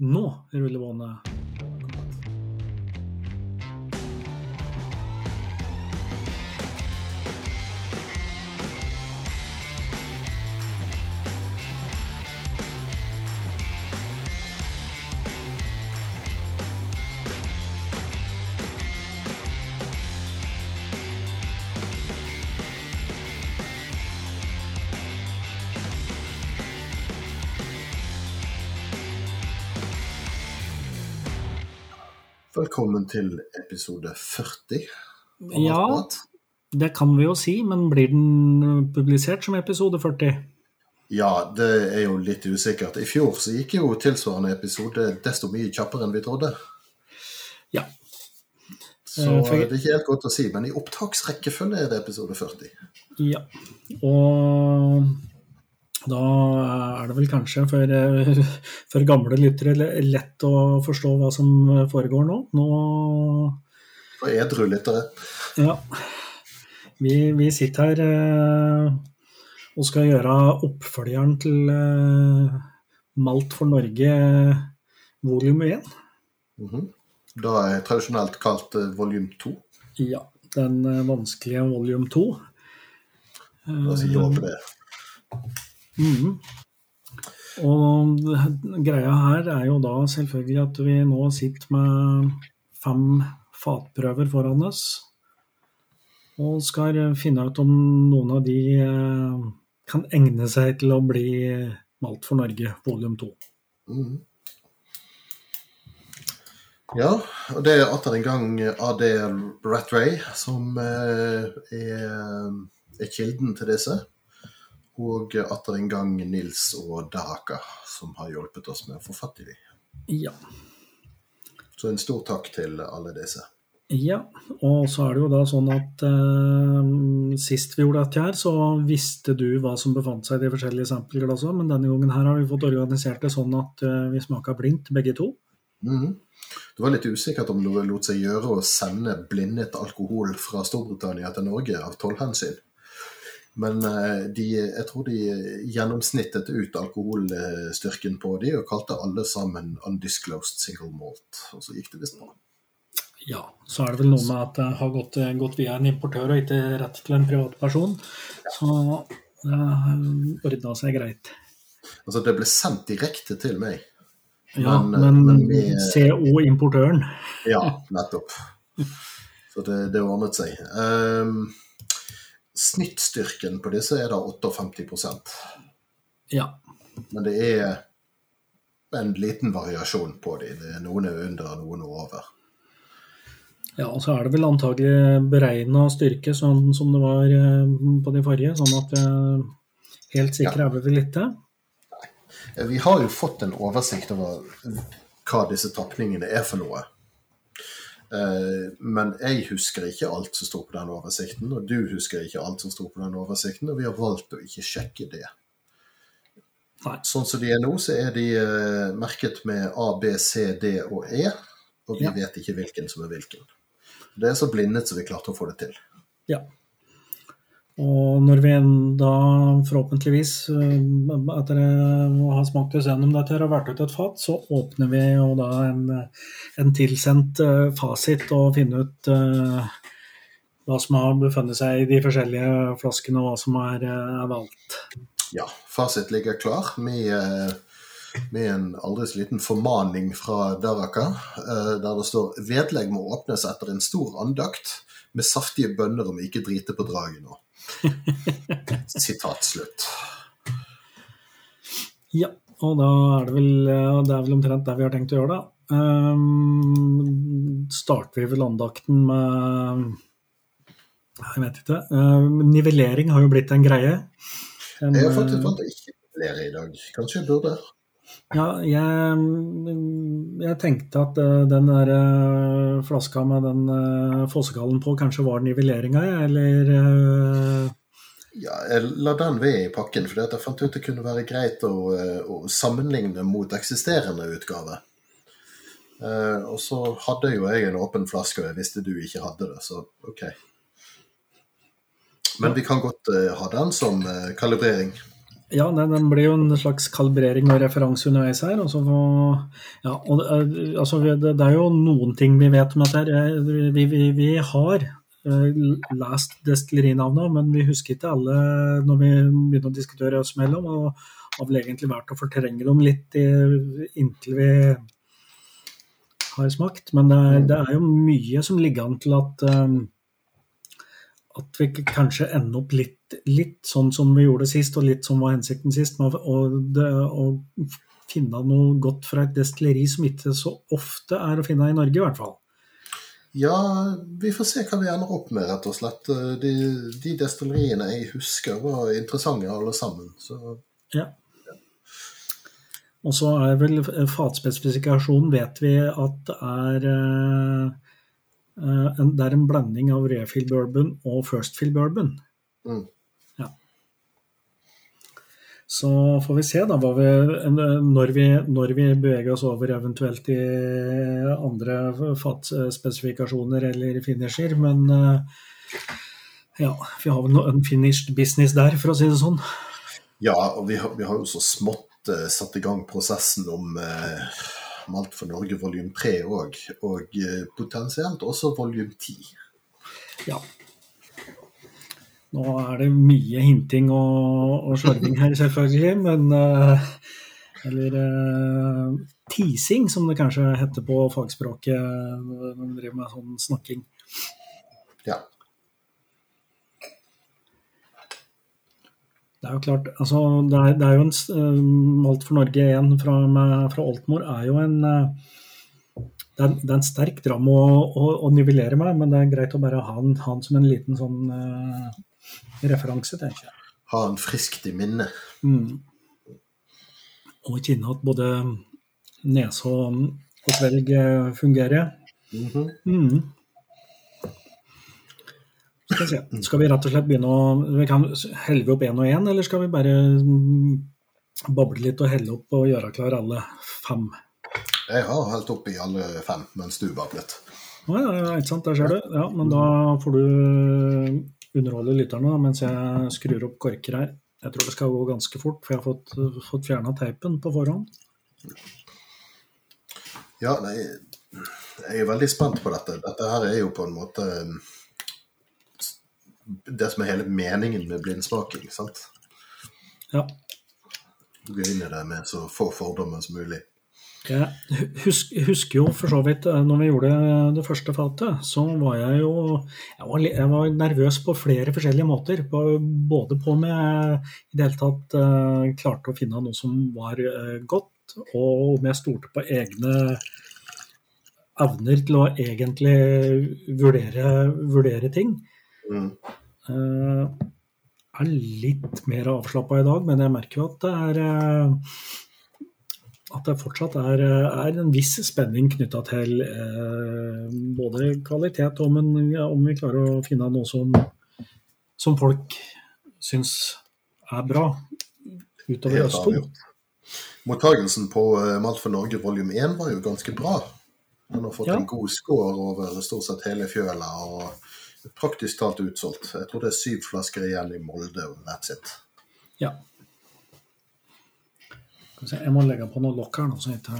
Nå ruller Velkommen til episode 40. Ja, det kan vi jo si, men blir den publisert som episode 40? Ja, det er jo litt usikkert. I fjor så gikk jo tilsvarende episode desto mye kjappere enn vi trodde. Ja. Så Eh, det er ikke helt godt å si, men i opptaksrekkefølge er det episode 40. Ja. Og da er det vel kanskje for, eh, for gamle lyttere lett å forstå hva som foregår nå. Nå For edru lyttere. Ja. Vi, vi sitter her eh, og skal gjøre oppfølgeren til eh, Malt for Norge volum 1. Mhm. Da er tradisjonelt kalt eh, volum 2. Ja, den eh, vanskelige volum 2. La oss ikke håpe det. Mhm. Og greia her er jo da selvfølgelig at vi nå sitter med fem fatprøver foran oss. Og skal finne ut om noen av de eh, kan egne seg til å bli Malt for Norge volum 2. Mm. Ja, og det er atter en gang AD Rattray som eh, er, er kilden til disse. Og atter en gang Nils og Daka som har hjulpet oss med å få fatt i dem. Ja. Så en stor takk til alle disse. ja. Og så er det jo da sånn at eh, sist vi gjorde dette her, så visste du hva som befant seg i de forskjellige sampleglassene, men denne gangen her har vi fått organisert det sånn at eh, vi smaka blindt begge to. Mhm. Det var litt usikkert om det lot seg gjøre å sende blindet alkohol fra Storbritannia til Norge av tollhensyn. Men eh, de, jeg tror de gjennomsnittet ut alkoholstyrken på de og kalte alle sammen 'undisclosed single malt'. Og så gikk det visst bra. Ja, så er det vel noe med at det har gått, gått via en importør og ikke rett til en privatperson. Så det ordna seg greit. Altså, det ble sendt direkte til meg. Ja, Men, men, men vi- CO-importøren Ja, nettopp. Så det, det ordnet seg. Um, snittstyrken på disse er da 58% Ja. Men det er en liten variasjon på de. Det er Noen er under, noen er over. ja, og så er det vel antagelig beregna styrke, sånn som det var eh, på de forrige. Sånn at eh, helt sikre er vi vel ikke. Vi har jo fått en oversikt over hva disse tapningene er for noe. Eh, Men jeg husker ikke alt som står på den oversikten, og du husker ikke alt som står på den oversikten, og vi har valgt å ikke sjekke det. Nei. Sånn som de er nå, så er de eh, merket med A, B, C, D og E, og vi Ja. vet ikke hvilken som er hvilken. Det er så blindet som vi klarte å få det til. Ja. Og når vi da forhåpentligvis, eh, etter å ha smakt oss gjennom dette her og vært ut et fat, så åpner vi jo da en, en tilsendt eh, fasit og finner ut uh, hva som har befunnet seg i de forskjellige flaskene, og hva som er, eh, er valgt. Ja, fasit ligger klar med, eh, med en aldri så liten formaning fra Daraka, eh, der det står 'Vedlegg må åpnes etter en stor andakt med saftige bønner om ikke drite på draget nå'. Sitat slutt. Ja, og da er det vel, eh, det er vel omtrent det vi har tenkt å gjøre, da. Um, starter vi vel andakten med Jeg vet ikke. eh, nivellering har jo blitt en greie. En, Jeg har faktisk eh, valgt å ikke nivellere i dag. Kanskje jeg burde. Ja, jeg, jeg tenkte at eh, den der eh, flaska med den uh, fossekallen på kanskje var nivelleringa, eller eh, Ja, jeg la den ved i pakken, fordi jeg fant ut det kunne være greit å, eh, å sammenligne mot eksisterende utgave. Eh, og så hadde jo jeg en åpen flaske, og jeg visste du ikke hadde det, så ok. Men vi kan godt eh, ha den som eh, kalibrering. Ja, den blir jo en slags kalibrering og referanse underveis her. Og ja, og det, er- altså, det, det er jo noen ting vi vet om dette. her. Vi, vi, vi har uh, lest destillerinavnet, men vi husker ikke alle når vi begynner å diskutere oss mellom. Og har vel egentlig vært å fortrenge dem litt i, inntil vi har smakt. Men det er, det er jo mye som ligger an til at eh, at vi kanskje ender opp litt, litt sånn som vi gjorde sist, og litt som var hensikten sist. Med å, finne noe godt fra et destilleri som ikke så ofte er å finne i Norge, i hvert fall. Ja, vi får se hva vi ender opp med, rett og slett. De, de destilleriene jeg husker, var interessante alle sammen. Så Ja. Og så er vel fatspesifikasjonen, vet vi at det er eh, Det er en blanding av refill bourbon og first fill bourbon. mm. Ja. Så får vi se da vi, når, vi, når vi beveger oss over eventuelt i andre fatspesifikasjoner eller finisher. Men eh, ja, vi har vel noe unfinished business der, for å si det sånn. Ja, og vi har, vi har jo så smått uh, satt i gang prosessen om eh, Malt for Norge volum 3 òg, og eh, potensielt også volum 10. Ja. Nå er det mye hinting og, og slorving her, selvfølgelig, men eh, Eller eh, teasing, som det kanskje heter på fagspråket når man driver med sånn snakking. Ja. Det er jo klart, altså det er, det er jo en eh, Malt for Norge 1 fra, fra Oltmor er jo en eh, det er, det er en sterk dram å, å, å nivellere med, men det er greit å bare ha den, ha den som en liten sånn uh, referanse, tenker jeg. Ha den friskt i minne. Mm. Og kjenne at både nese og, og svelg fungerer. fungerer. -hmm. Mm. Skal, skal vi rett og slett begynne å vi kan helle opp én og én, eller skal vi bare boble bable litt og helle opp og gjøre klar alle fem? Jeg har helt opp i alle fem mens du bablet. Ja, ja, ikke sant, der ser du. Ja, men da får du underholde lytterne mens jeg skrur opp korker her. Jeg tror det skal gå ganske fort, for jeg har fått, fått fjerna teipen på forhånd. Ja, nei, jeg er veldig spent på dette. Dette her er jo på en måte det som er hele meningen med blindsmaking. sant? Ja. Gå inn i det med så få fordommer som mulig. Jeg husk, husker jo for så vidt eh, når vi gjorde det første fatet, så var jeg jo jeg var, jeg var nervøs på flere forskjellige måter. På, både på om jeg i det hele tatt uh, klarte å finne noe som var uh, godt, og om jeg stolte på egne evner til å egentlig vurdere, vurdere ting. Mm. Er litt mer avslappa i dag, men jeg merker jo at det er eh, at det fortsatt er, er en viss spenning knytta til eh, både kvalitet og om, ja, om vi klarer å finne noe som, som folk syns er bra, utover oss to. Mottagelsen på eh, Malt for Norge volum 1 var jo ganske bra. Den har fått Ja. en god score over stort sett hele fjøla, og praktisk talt utsolgt. Jeg tror det er syv flasker igjen i Molde, og that's it. Ja. Jeg må legge på noe lokk her nå, så ikke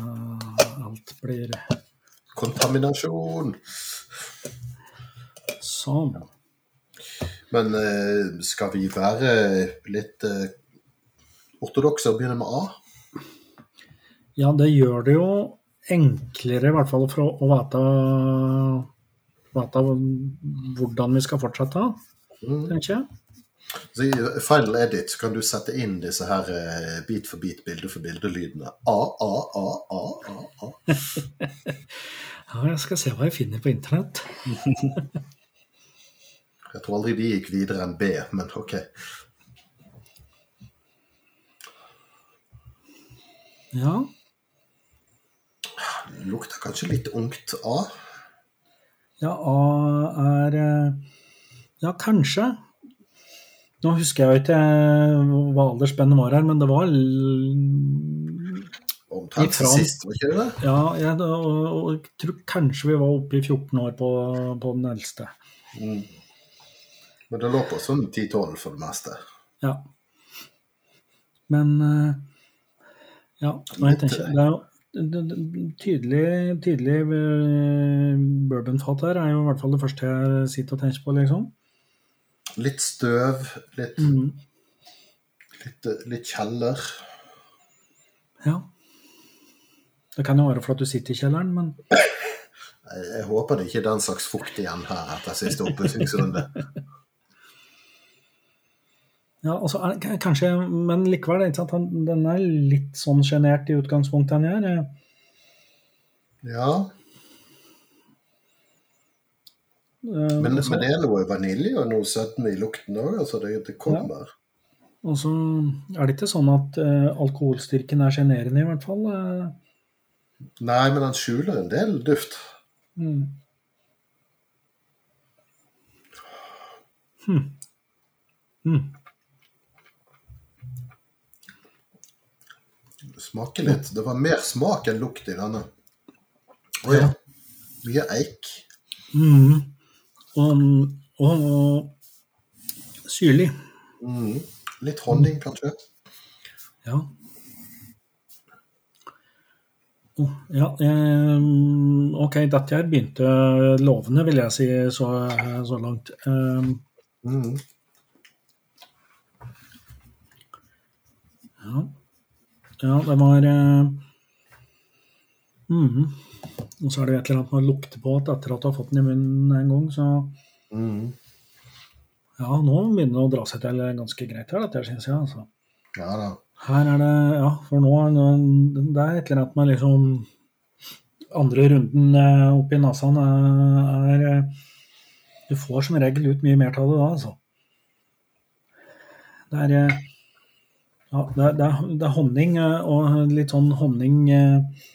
alt blir Kontaminasjon! sånn. Men eh, skal vi være litt eh, ortodokse og begynne med A? Ja, det gjør det jo enklere, i hvert fall for å, å vite hvordan vi skal fortsette, Mm. tenker jeg. Så I final edit kan du sette inn disse her eh, bit for bit, bilde for bilde-lydene. A, A, A, A, A, A. Ja, jeg skal se hva jeg finner på internett. Jeg tror aldri de gikk videre enn B, men OK. Ja, Det lukter kanskje litt ungt A. ja A er eh, Ja, kanskje. Nå husker jeg jo ikke eh, hva aldersspennet var her, men det var Omtrent fra sist, var ikke det? Ja, jeg, og, og tror kanskje vi var oppe i 14 år på, på den eldste. Mm. Men det lå på sånn 10-12 for det meste. Ja. Men eh, ja, når jeg tenker, det er jo tydelig, tydelig eh, bourbonfat her er jo i hvert fall det første jeg sitter og tenker på, liksom. Litt støv, litt, Mm. litt, litt kjeller. Ja. Det kan jo være for at du sitter i kjelleren, men jeg håper det ikke er den slags fukt igjen her etter siste oppussingsrunde. ja, altså, kanskje, men likevel? Han, den er litt sånn sjenert i utgangspunktet han gjør. eh. Ja, Eh, men, så- men det er noe vanilje og noe sødme i lukten òg. Altså det, det kommer. Og så er det ikke sånn at uh, alkoholstyrken er sjenerende, i hvert fall. Uh. Nei, men den skjuler en del duft. Mm. Hmm. Mm. Smaker litt. Det var mer smak enn lukt i denne. Å ja. Mye eik. Mm. Og, og, og syrlig. Mm. Litt honning, kanskje. Ja. Ja, eh, ok, dette her begynte lovende, vil jeg si, så, så langt. Eh, Mm. ja. Ja, det var eh, mhm. Og så er det et eller annet med å lukte på at etter at du har fått den i munnen en gang, så Mm. ja, nå begynner det å dra seg til ganske greit her, dette syns jeg. altså. Ja da. Her er det Ja, for nå Det er et eller annet med liksom Andre runden eh, oppi nesa er, er eh, Du får som regel ut mye mer av det da, altså. Det er eh, Ja, det er, det er, det er honning eh, og litt sånn honning eh,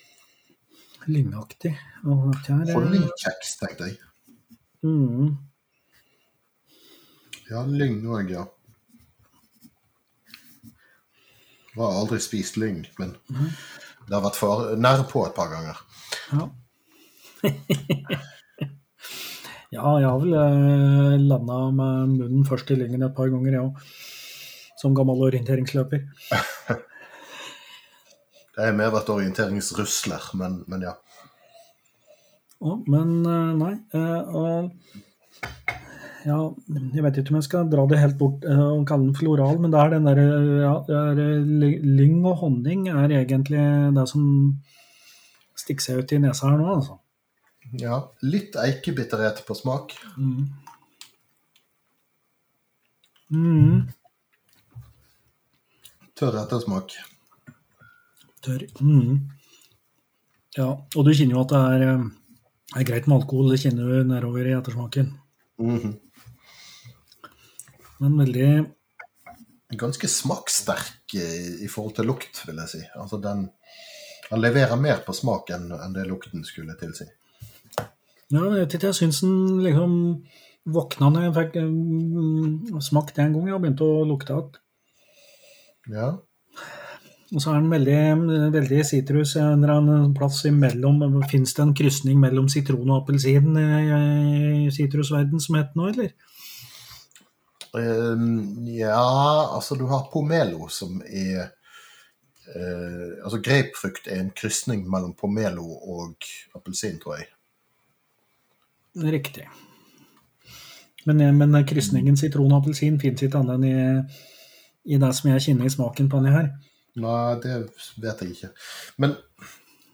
lyngaktig. Eh, Honningkjeks, tenkte jeg. Mm, Ja, lyng òg, ja. Jeg har aldri spist lyng, men det har vært for nær på et par ganger. ja. ja, jeg har vel eh, landa med munnen først i lyngen et par ganger, jeg òg. Som gammel orienteringsløper. Det har mer vært orienteringsrusler, men, men ja. Å, men eh, nei. eh, og ja, jeg vet ikke om jeg skal dra det helt bort eh, og kalle den floral, men det er den derre ja, Lyng og honning er egentlig det som stikker seg ut i nesa her nå, altså. ja. Litt eikebitterhet på smak. Mm. Mm. Tørr ettersmak. Tørr. Mm. Ja, og du kjenner jo at det er, eh, er greit med alkohol, det kjenner du nedover i ettersmaken. Mhm. Men veldig Ganske smakssterk i, i forhold til lukt, vil jeg si. Altså den Han leverer mer på smak enn enn det lukten skulle tilsi. Ja, jeg vet ikke, jeg syns den liksom våkna når jeg fikk mm, smakt det en gang, og begynte å lukte igjen. Ja. Og så er den veldig, veldig sitrus, en eller annen plass imellom. Fins det en krysning mellom sitron og appelsin i sitrusverden som heter noe, eller? Um, ja, altså du har pomelo, som er uh, Altså grapefrukt er en krysning mellom pomelo og appelsin, tror jeg. Riktig. Men, men krysningen sitron og appelsin fins ikke annet enn i, i det som jeg kjenner i smaken på denne her. Nei, det vet jeg ikke. Men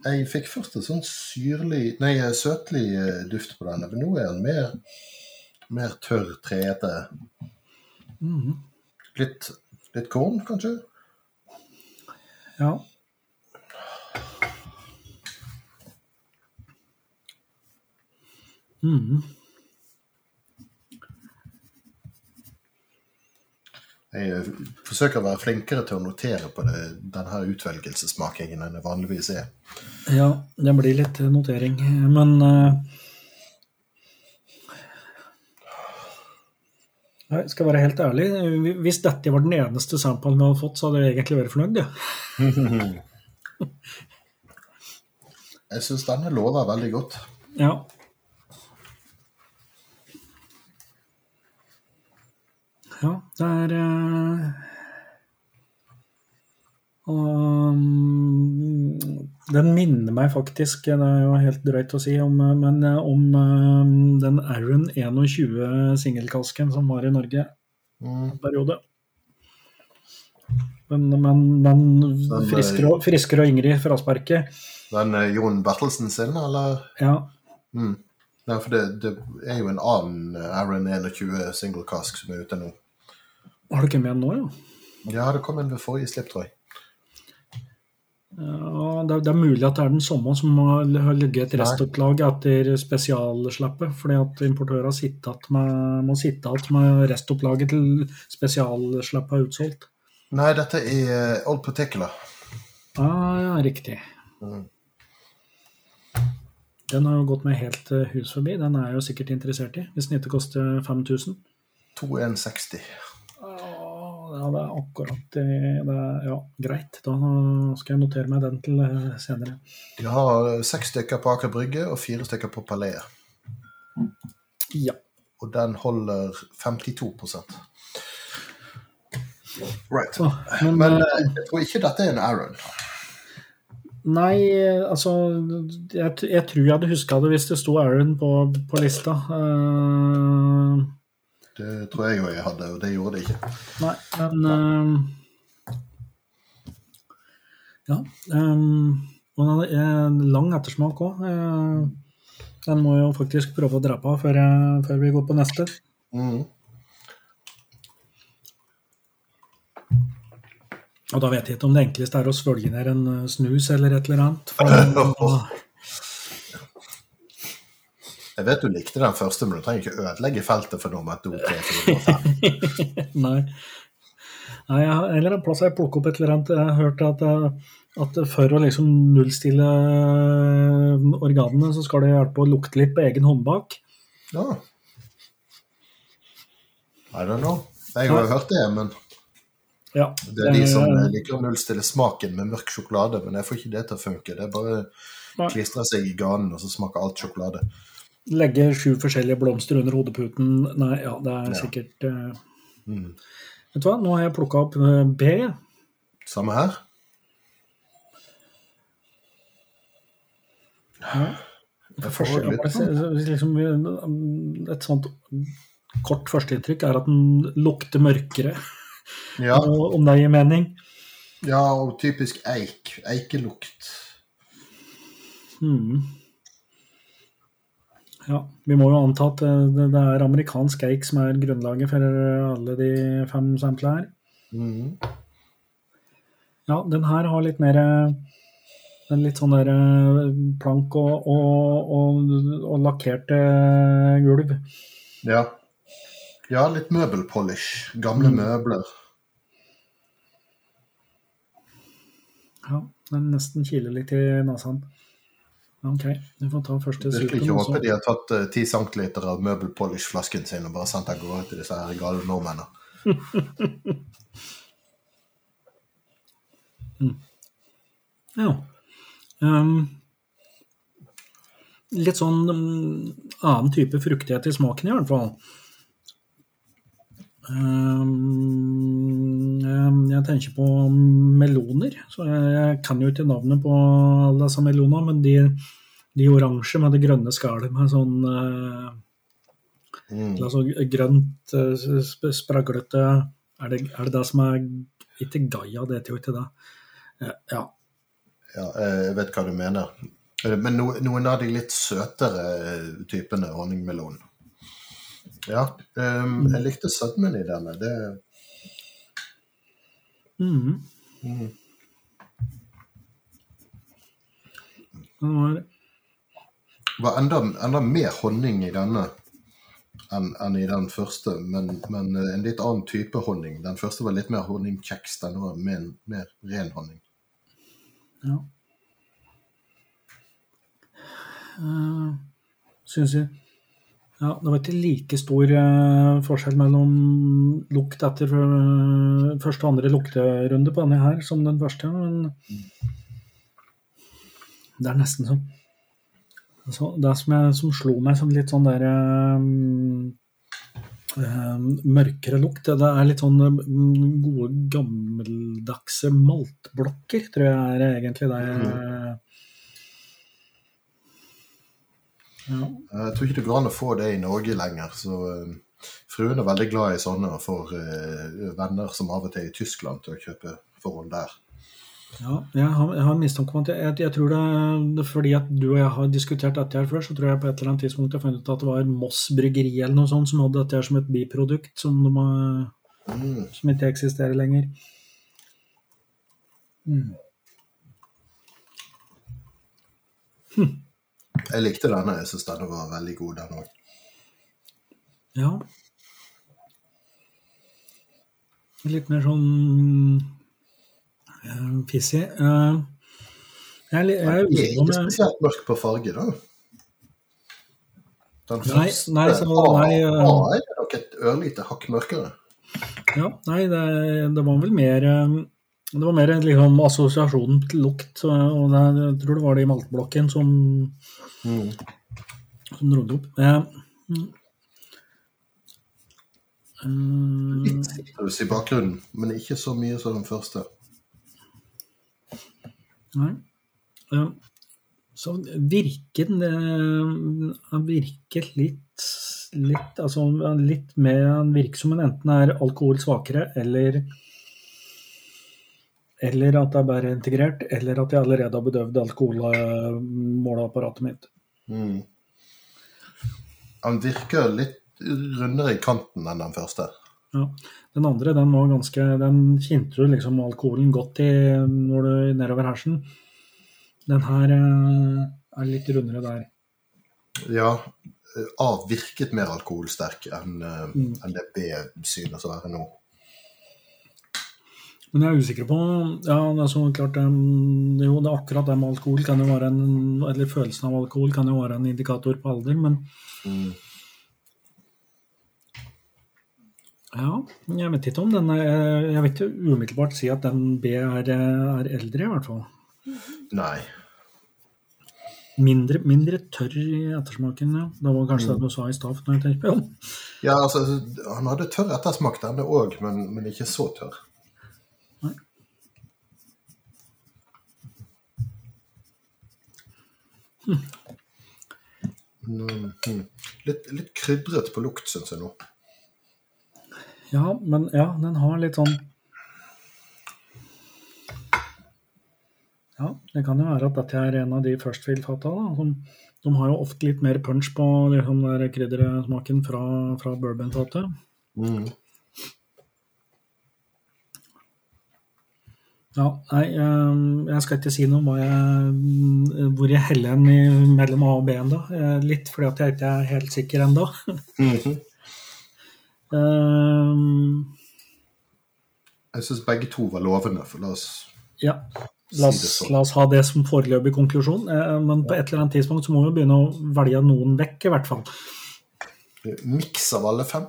jeg fikk først en sånn syrlig Nei, søtlig eh, duft på denne, men nå er den mer, mer tørr, treete. Mm. Litt, litt korn, kanskje? Ja. Mhm. Jeg eh, forsøker å være flinkere til å notere på det, denne utvelgelsessmakingen enn det vanligvis er. Ja, det blir litt notering. Men uh, Jeg skal være helt ærlig. Hvis dette var den eneste samplen vi hadde fått, så hadde jeg egentlig vært fornøyd. Ja. Jeg syns denne lover veldig godt. ja. Ja, det er eh, Um, den minner meg faktisk, det er jo helt drøyt å si, om, men om um, den Aaron 21 singelkasken som var i Norge en periode. Men, men, men friskere, og, friskere og yngre i frasparket. Den eh, Jon Bertelsen sin, eller? Ja. Mm. Nei, for det, det er jo en annen Aaron 21 single cask som er ute nå. Har du kommet den nå, ja? Ja, det kom en ved forrige slipp, tror jeg. Ja, det, er- mulig at det er den samme som har ligget et restopplag etter spesialslappet. Fordi at importører med, må sitte igjen med restopplaget til spesialslappet er utsolgt. Nei, dette er eh, Old Particular. Ah, ja, riktig. Mm. Den har jo gått meg helt eh, hus forbi. Den er jeg jo sikkert interessert i. Hvis den ikke koster 5000. 2160. Ja, det er akkurat det. er, ja, greit. Da skal jeg notere meg den til eh, senere. De har seks stykker på Aker Brygge og fire stykker på Palais. Ja. Og den holder 52% Right. Så, men, Men eh, eh, jeg tror ikke dette er en Aaron. Nei, altså Jeg, jeg tror jeg hadde huska det hvis det sto Aaron på, på lista. Eh, Det tror jeg òg jeg hadde, og det gjorde det ikke. nei, men eh, Ja. Um, og den er lang ettersmak òg. den må jeg jo faktisk prøve å dra på før, jeg, før vi går på neste. Mm. Og da vet jeg ikke om det enkleste er å svølge ned en eh, snus eller et eller annet. For, Jeg vet du likte den første, men du trenger ikke ødelegge feltet for nummer to, tre, fire og fem. Nei. Nei, jeg har, eller en plass jeg plukker opp et eller annet. Jeg har hørt at, eh, at for å liksom nullstille eh, organene, så skal det hjelpe å lukte litt på egen håndbak. Ja. I don't know. Jeg har jo hørt det, men Ja, det er de som eh, liker å nullstille smaken med mørk sjokolade. Men jeg får ikke det til å funke. Det er bare Nei. klistrer seg i ganen, og så smaker alt sjokolade. Legge sju forskjellige blomster under hodeputen. Nei, ja, det er Ja. sikkert uh, Mm. Vet du hva, nå har jeg plukka opp eh, B. Samme her. Ja. Det sånn. liksom, et sånt kort førsteinntrykk er at den lukter mørkere, Ja, om det gir mening. ja, og typisk eik. Eikelukt. Hmm. Ja, vi må jo anta at eh, det, det er amerikansk eik som er grunnlaget for alle de fem samplene her. Mm. Ja, den her har litt mer den en litt sånn der eh, plank og, og, og, og lakkerte gulv. Ja. ja, litt møbelpolish. Gamle Mm. møbler. Ja, den nesten kiler litt i nesen. Ok, vi får ta første Virkelig vil ikke håpe de har tatt ti ti centiliter av møbelpolish-flasken sin og bare sendt av gårde til disse her gale nordmennene. Ja. Um, litt sånn um, annen type fruktighet i smaken, i hvert fall. Ehm, jeg- jeg tenker på meloner. Så jeg, kan jo ikke navnet på alle disse melonene, men de, de oransje med det grønne skallet med sånn eh, Mm. altså grønt, eh, spraglete er det, er det det som er Ikke Gaia, det heter jo ikke det. Eh, Ja. Ja, jeg vet hva du mener. Men noen av de litt søtere typene honningmelon. Ja, Um, jeg likte sødmen i denne. Det mm. mm. Den var var enda, enda mer honning i denne enn enn i den første, men, men eh, en litt annen type honning. Den første var litt mer honningkjeks, den var mer, mer ren honning. Ja. Uh, Syns jeg Ja, det var ikke like stor eh, forskjell mellom lukt etter eh, første og andre lukterunde på denne her som den første, men det er nesten sånn. så Det som, jeg, som slo meg som litt sånn der eh, mørkere lukt. Det er litt sånn mm, gode, gammeldagse maltblokker, tror jeg er egentlig det jeg ja. Jeg tror ikke det går an å få det i Norge lenger. så uh, Fruen er veldig glad i sånne og får uh, venner som av og til er i Tyskland til å kjøpe forhold der. Ja, jeg har, jeg har mistanke om at jeg, jeg, tror det, fordi at du og jeg har diskutert dette her før, så tror jeg på et eller annet tidspunkt har funnet ut at det var Moss bryggeri eller noe sånt som hadde dette her som et biprodukt som, de mm. som ikke eksisterer lenger. Mm. Hm. Jeg likte denne. Jeg syns denne var veldig god, den òg. Ja. Litt mer sånn uh, pissig. Uh, jeg, jeg, jeg, jeg er ikke spesielt mørk på farge, da. Den nei, første nei, så, nei, uh, A er nok et ørlite hakk mørkere. Ja, nei, det, det var vel mer det var mer liksom, assosiasjonen til lukt. og det, Jeg tror det var det i maltblokken som Mm. Som dro det opp. Eh, Litt sitrus i bakgrunnen, men ikke så mye som den første. Nei. Ja. Så virker den virker litt, litt Altså litt mer Han virker som enten er alkohol svakere eller eller at det er bare integrert, eller at jeg allerede har bedøvd alkoholmåleapparatet mitt. Mm. Han virker litt rundere i kanten enn den første. Ja. Den andre den var ganske, den kjente du liksom alkoholen godt i når du nedover hersen. Den her eh, er litt rundere der. Ja. A virket mer alkoholsterk enn, eh, mm. enn det B synes å være nå. Men jeg er usikker på ja, det er så klart, Jo, det er akkurat det med alkohol kan jo være en Eller følelsen av alkohol kan jo være en indikator på alder, men mm. Ja, jeg vet ikke om den er Jeg vil ikke umiddelbart si at den B er, er eldre, i hvert fall. Nei. Mindre, mindre tørr i ettersmaken, ja. Det var kanskje mm. det du sa i stad. Ja, altså, han hadde tørr ettersmak, denne òg, men, men ikke så tørr. Mm. Litt, litt krydret på lukt, syns jeg nå. Ja, men ja, den har litt sånn Ja, det kan jo være at dette er en av de Firstfield-fata. De har jo ofte litt mer punch på liksom, kryddersmaken fra, fra bourbon-fatet. Mm. Ja, nei, ehm, jeg skal ikke si noe om jeg, hvor jeg heller en mellom A og B ennå. Litt fordi at jeg ikke er helt sikker ennå. Mm -hmm. um, jeg syns begge to var lovende, for la oss ja, la oss, si sånn. la oss ha det som foreløpig konklusjon. Eh, men på et eller annet tidspunkt så må vi begynne å velge noen vekk, i hvert fall. Miks av alle fem?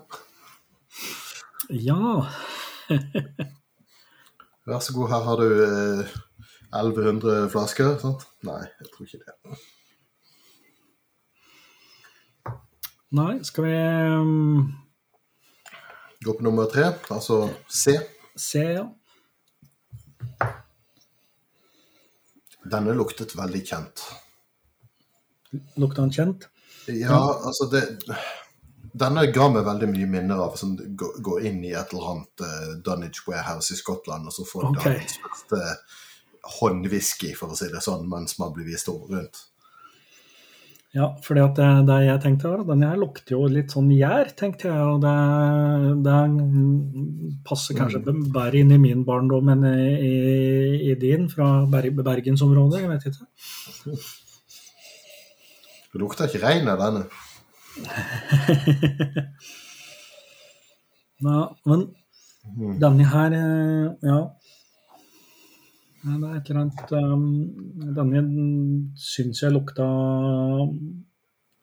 Ja. Vær så god, her har du eh, 1100 flasker. sant? Nei, jeg tror ikke det. Nei, skal vi um... Gå på nummer tre, altså C. C, ja. Denne luktet veldig kjent. Lukta den kjent? Ja, altså det denne ga meg veldig mye minner av som går inn i et eller annet uh, Dunnage Warehouse i Skottland, og så får okay. dagens første håndwhisky, for å si det sånn, mens man blir vist rundt. Ja, for det, det, jeg tenkte var, denne her lukter jo litt sånn gjær, tenkte jeg. Og det, det passer kanskje mm. bedre inn i min barndom enn i, i din fra Bergensområdet, jeg vet ikke. Det lukter ikke rein av denne. ja, men denne her eh, Ja. Det er et eller annet um, Denne syns jeg lukta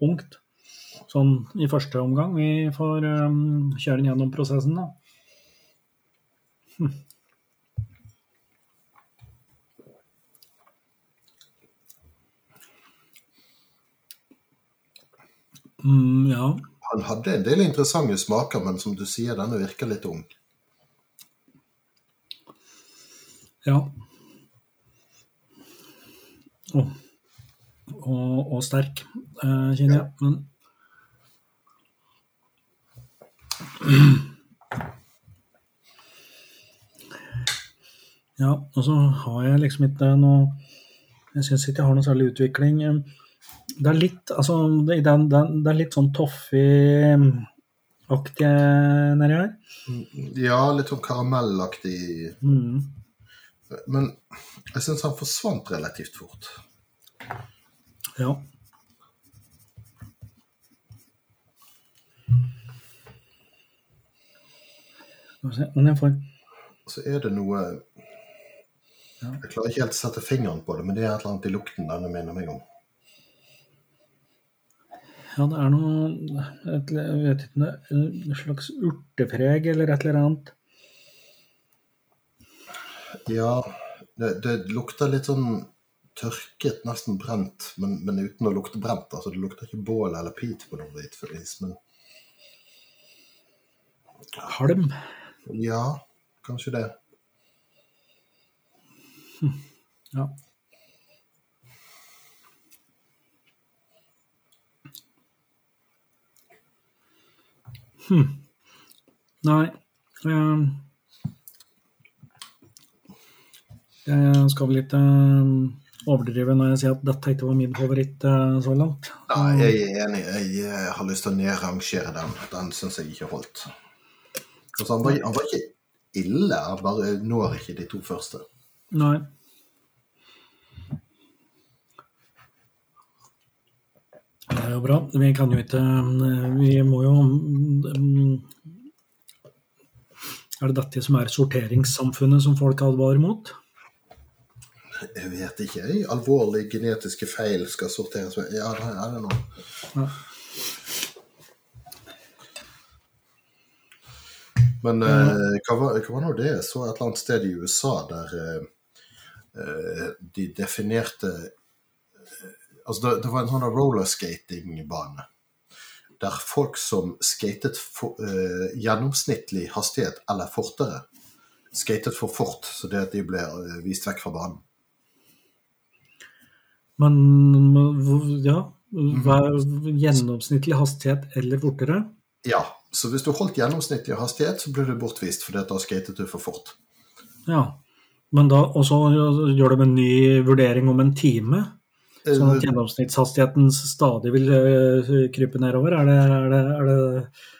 ungt. Sånn i første omgang. Vi får um, kjøre den gjennom prosessen, da. Hm. Mm, ja. Han hadde en del interessante smaker, men som du sier, denne virker litt ung. Ja. Og, og, og sterk, eh, kjenner jeg. Men Ja, og så har jeg liksom ikke noe Jeg syns ikke jeg har noe særlig utvikling. Det er litt altså, det, det, det det er litt sånn toffee-aktig nedi her. Ja, litt sånn karamellaktig. Mm. Men jeg syns han forsvant relativt fort. Ja. Men jeg får Så er det noe Ja. Jeg klarer ikke helt å sette fingeren på det, men det er et eller annet i lukten denne minner meg om. Ja, det er noe et, Jeg vet ikke noe En slags urtepreg eller et eller annet. Ja, det, det lukter litt sånn tørket, nesten brent, men, men uten å lukte brent. Altså, det lukter ikke bål eller pit på noe vis, men Halm. ja, kanskje det. Ja. Hm. Nei eh, Jeg skal vel ikke eh, overdrive når jeg sier at dette ikke var min favoritt eh, så langt. Nei, jeg er enig. Jeg eh, har lyst til å nedrangere den. Den syns jeg ikke holdt. Altså, han, var, han var ikke ille, han bare når ikke de to første. Nei. Det er jo bra. Vi kan jo ikke eh, Vi må jo mm, Er det dette som er sorteringssamfunnet som folk advarer mot? Jeg vet ikke. Alvorlige genetiske feil skal sorteres med Ja, det er det nå. Ja. Men eh, hva, var, hva var nå det? Så et eller annet sted i USA der eh, eh, de definerte Altså, det, det var en sånn rollerskatingbane. Der folk som skatet for, uh, gjennomsnittlig hastighet eller fortere, skatet for fort, så det at de ble uh, vist vekk fra banen. Men men ja Gjennomsnittlig hastighet eller fortere? Ja, så hvis du holdt gjennomsnittlig hastighet, så ble du bortvist fordi da skatet du for fort. Ja. Men da, og så gjør de en ny vurdering om en time? Sånn at gjennomsnittshastigheten stadig vil øh, krype nedover? Er det, er det, er det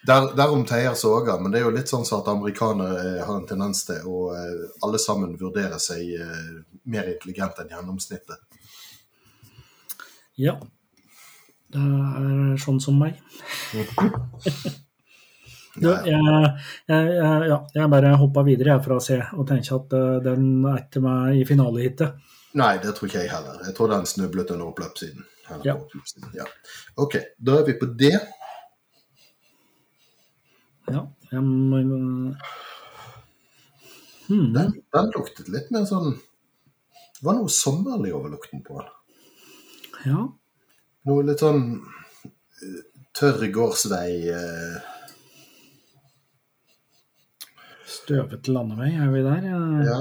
Der, derom teier soga, men det er jo litt sånn at amerikanere eh, har en tendens til å eh, alle sammen vurdere seg eh, mer intelligent enn gjennomsnittet. Ja. Det er sånn som meg. Du, jeg, jeg, jeg, ja, jeg bare hoppa videre jeg, fra å se og tenker at den er ikke meg i finalehitet. Nei, det tror ikke jeg heller. Jeg tror den snublet under oppløpssiden. Ja. oppløpssiden, Ja. OK, da er vi på det. Ja, jeg må hmm. Den, den luktet litt mer sånn Det var noe sommerlig over lukten på den. Ja. Noe litt sånn eh, tørr gårdsvei eh, Støvete landevei, er vi der? Ja.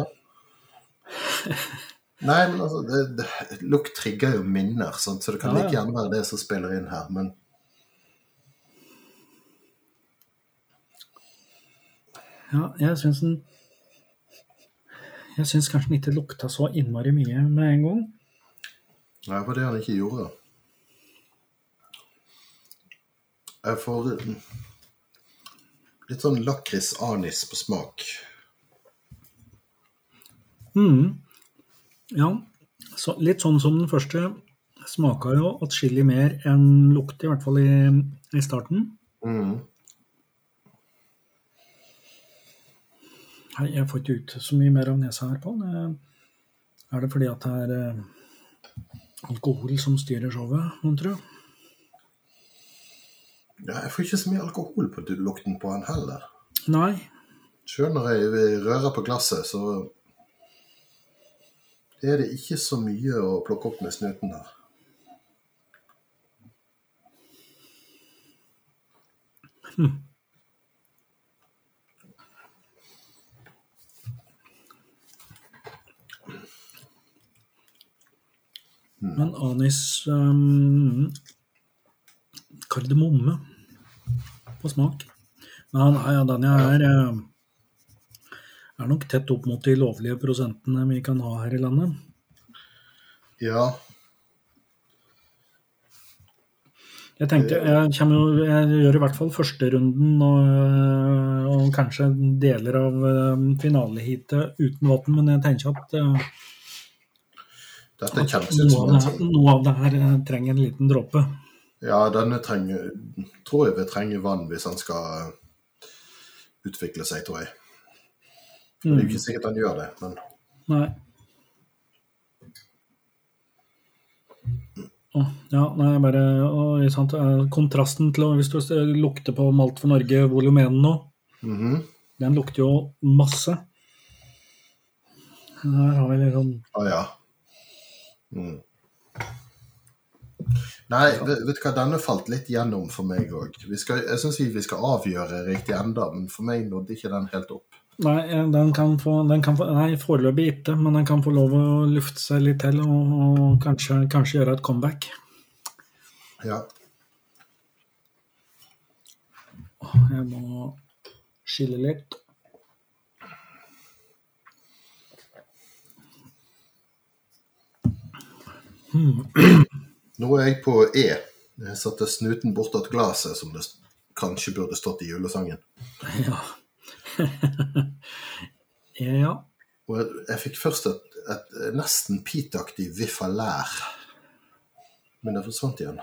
Nei, men altså, det, det, lukt trigger jo minner, sant? så det kan like gjerne være det som spiller inn her. Men Ja, jeg syns den Jeg syns kanskje den ikke lukta så innmari mye med en gang. det var det han ikke gjorde. Jeg får litt sånn lakris-anis på smak. Mm. Ja, så litt sånn som den første. Smaka jo atskillig mer enn lukt, i hvert fall i, i starten. Mm. Nei, jeg får ikke ut så mye mer av nesa her på. den. Er det fordi at det er eh, alkohol som styrer showet, mon tro? Ja, jeg får ikke så mye alkohol på lukten på den heller. Nei. Selv når jeg rører på glasset, så er det ikke så mye å plukke opp med snuten her. Men anis um, Kardemomme på smak. Han, ja, den er, eh, er nok tett opp mot de lovlige prosentene vi kan ha her i landet. Ja. Jeg tenkte, jeg, jo- jeg gjør i hvert fall førsterunden og, og kanskje deler av eh, finaleheatet uten vann, men jeg tenker at, Dette at noe, av det, her- noe av det her trenger en liten dråpe. Ja, denne trenger Tror jeg vil trenge vann hvis han skal utvikle seg, tror jeg. Det er jo ikke sikkert han gjør det, men Nei. Ja, nei, bare åh, sant, eh, Kontrasten til Hvis du lukter på Malt for Norge volum 1 nå, -hmm. den lukter jo masse. Her har vi litt sånn Å ja. Mm. Nei, vet, vet du hva, denne falt litt gjennom for meg òg. Jeg syns vi skal avgjøre riktig enda, men for meg nådde ikke den helt opp. Nei, eh, den kan få, den kan få Nei, foreløpig ikke, men den kan få lov å lufte seg litt til og, og kanskje, kanskje gjøre et comeback. Ja. Jeg må skille litt. Nå er jeg på E. Jeg satte snuten bortåt glasset, som det kanskje burde stått i julesangen. Ja. ja. Og jeg, jeg fikk først et, et nesten Pete-aktig viff av lær. Men det forsvant igjen.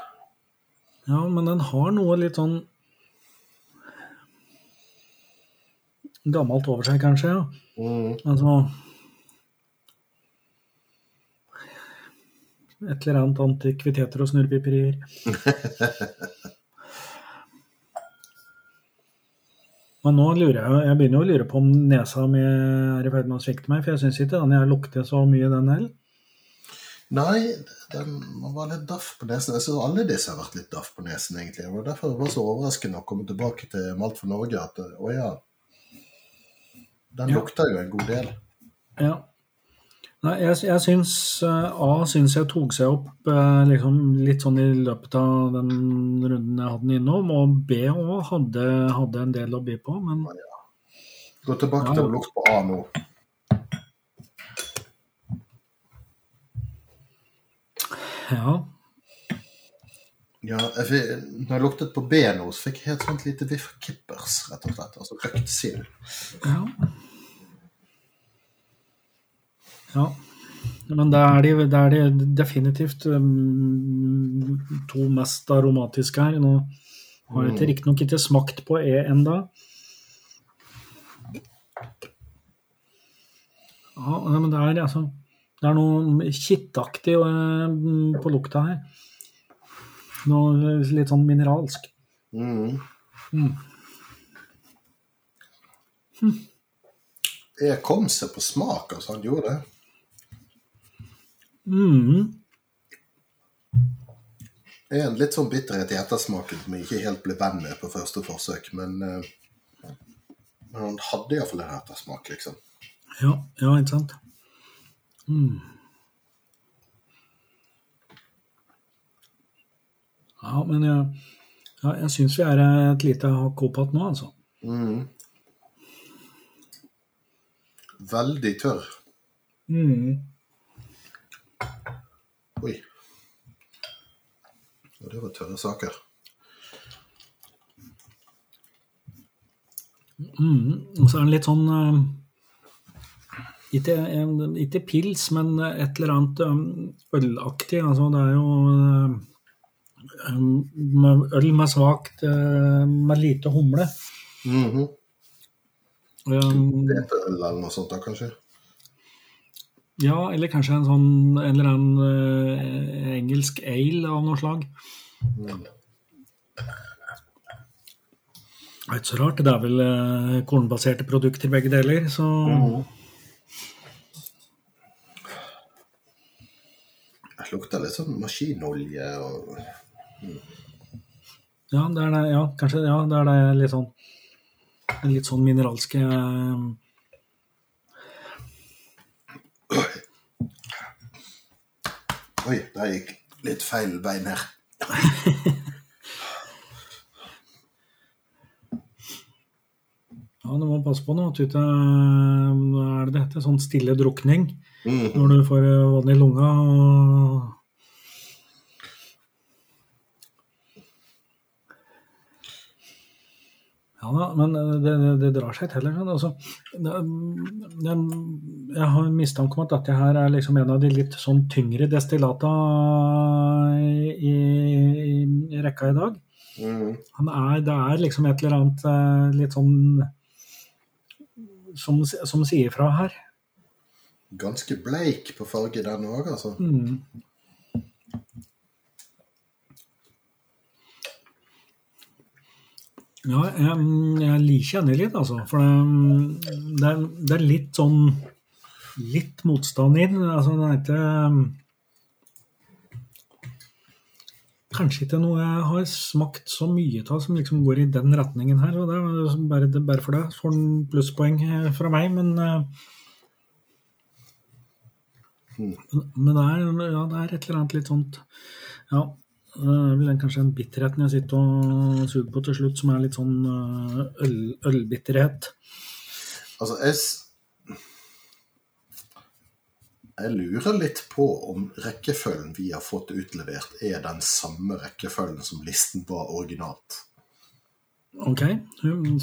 Ja, men den har noe litt sånn gammelt over seg, kanskje. ja. Mm. Altså Et eller annet antikviteter og snurrepiperier. Men nå lurer jeg, jeg begynner jo å lure på om nesa mi er i ferd med å svikte meg, for jeg syns ikke den jeg lukter så mye, den heller. Nei, den, man var litt daff på nesen. Jeg syns alle disse har vært litt daff på nesen, egentlig. Og derfor var det så overraskende å komme tilbake til Malt for Norge at å ja, den lukter jo en god del. Ja. Nei, jeg, jeg syns eh, A syns jeg tok seg opp eh, liksom, litt sånn i løpet av den runden jeg hadde den innom, og B òg hadde, hadde en del å by på, men Gå tilbake Ja. til å lukte på A nå. ja. Ja, jeg fikk, når jeg luktet på B nå, så fikk jeg helt sånt lite viff kippers, rett og slett. Altså røkt sild. Ja. Ja. Men det er de, det er de definitivt um, to mest aromatiske her. Nå har jeg riktignok ikke smakt på E enda. Ja, men det er altså Det er noe kittaktig uh, på lukta her. Noe litt sånn mineralsk. Mm. Mm. Jeg kom seg på smak, altså. Han gjorde det. Mm. Det er en litt sånn bitterhet i ettersmaken som jeg ikke helt ble venn med på første forsøk, men, eh, men han hadde iallfall en ettersmak, liksom. Ja, ja, ikke sant? Mm. Ja, men jeg, ja, jeg syns vi er et lite hakk opp nå, altså. Mm. Veldig tørr. Mm. Oi. Og det var tørre saker. Mm. Og så er den litt sånn eh, ikke, eh, ikke pils, men et eller annet eh, ølaktig. Altså, det er jo øl med svakt Med lite humle. Mhm. Um, Hveteøl eller noe sånt, da, kanskje? Ja, eller kanskje en sånn en eller annen uh, engelsk ale av noe slag. Mm. Det er ikke så rart, det er vel uh, kornbaserte produkter begge deler, så Det lukter litt sånn maskinolje og Ja, det er det, ja, kanskje ja, det er det litt sånn litt sånn mineralske eh, Oi, der gikk litt feil bein her. Ja, du må passe på nå at du ikke Hva er det det heter? Sånn stille drukning. Mhm. Når du får vann i lunga. og Ja men eh, det, det, drar seg til. Altså, det, jeg har mistanke om at dette her er liksom en av de litt sånn tyngre destillata i, i, i rekka i dag. Mm. Han er, det er liksom et eller annet eh, litt sånn som, som sier fra her. Ganske bleik på farge den òg, altså. Mm. Ja, jeg, jeg liker henne litt, altså. For det, det, er, det er litt sånn Litt motstand inn. Altså, det er ikke Kanskje ikke noe jeg har smakt så mye av som liksom går i den retningen her. og det er Bare, det, bare for det får den plusspoeng eh, fra meg, men eh, Mm. Men det er, ja, det er et eller annet litt sånt Ja, det er vel kanskje en bitterheten jeg sitter og suger på til slutt, som er litt sånn øh, øl, ølbitterhet. Altså, jeg Jeg lurer litt på om rekkefølgen vi har fått utlevert, er den samme rekkefølgen som listen var originalt. Ok,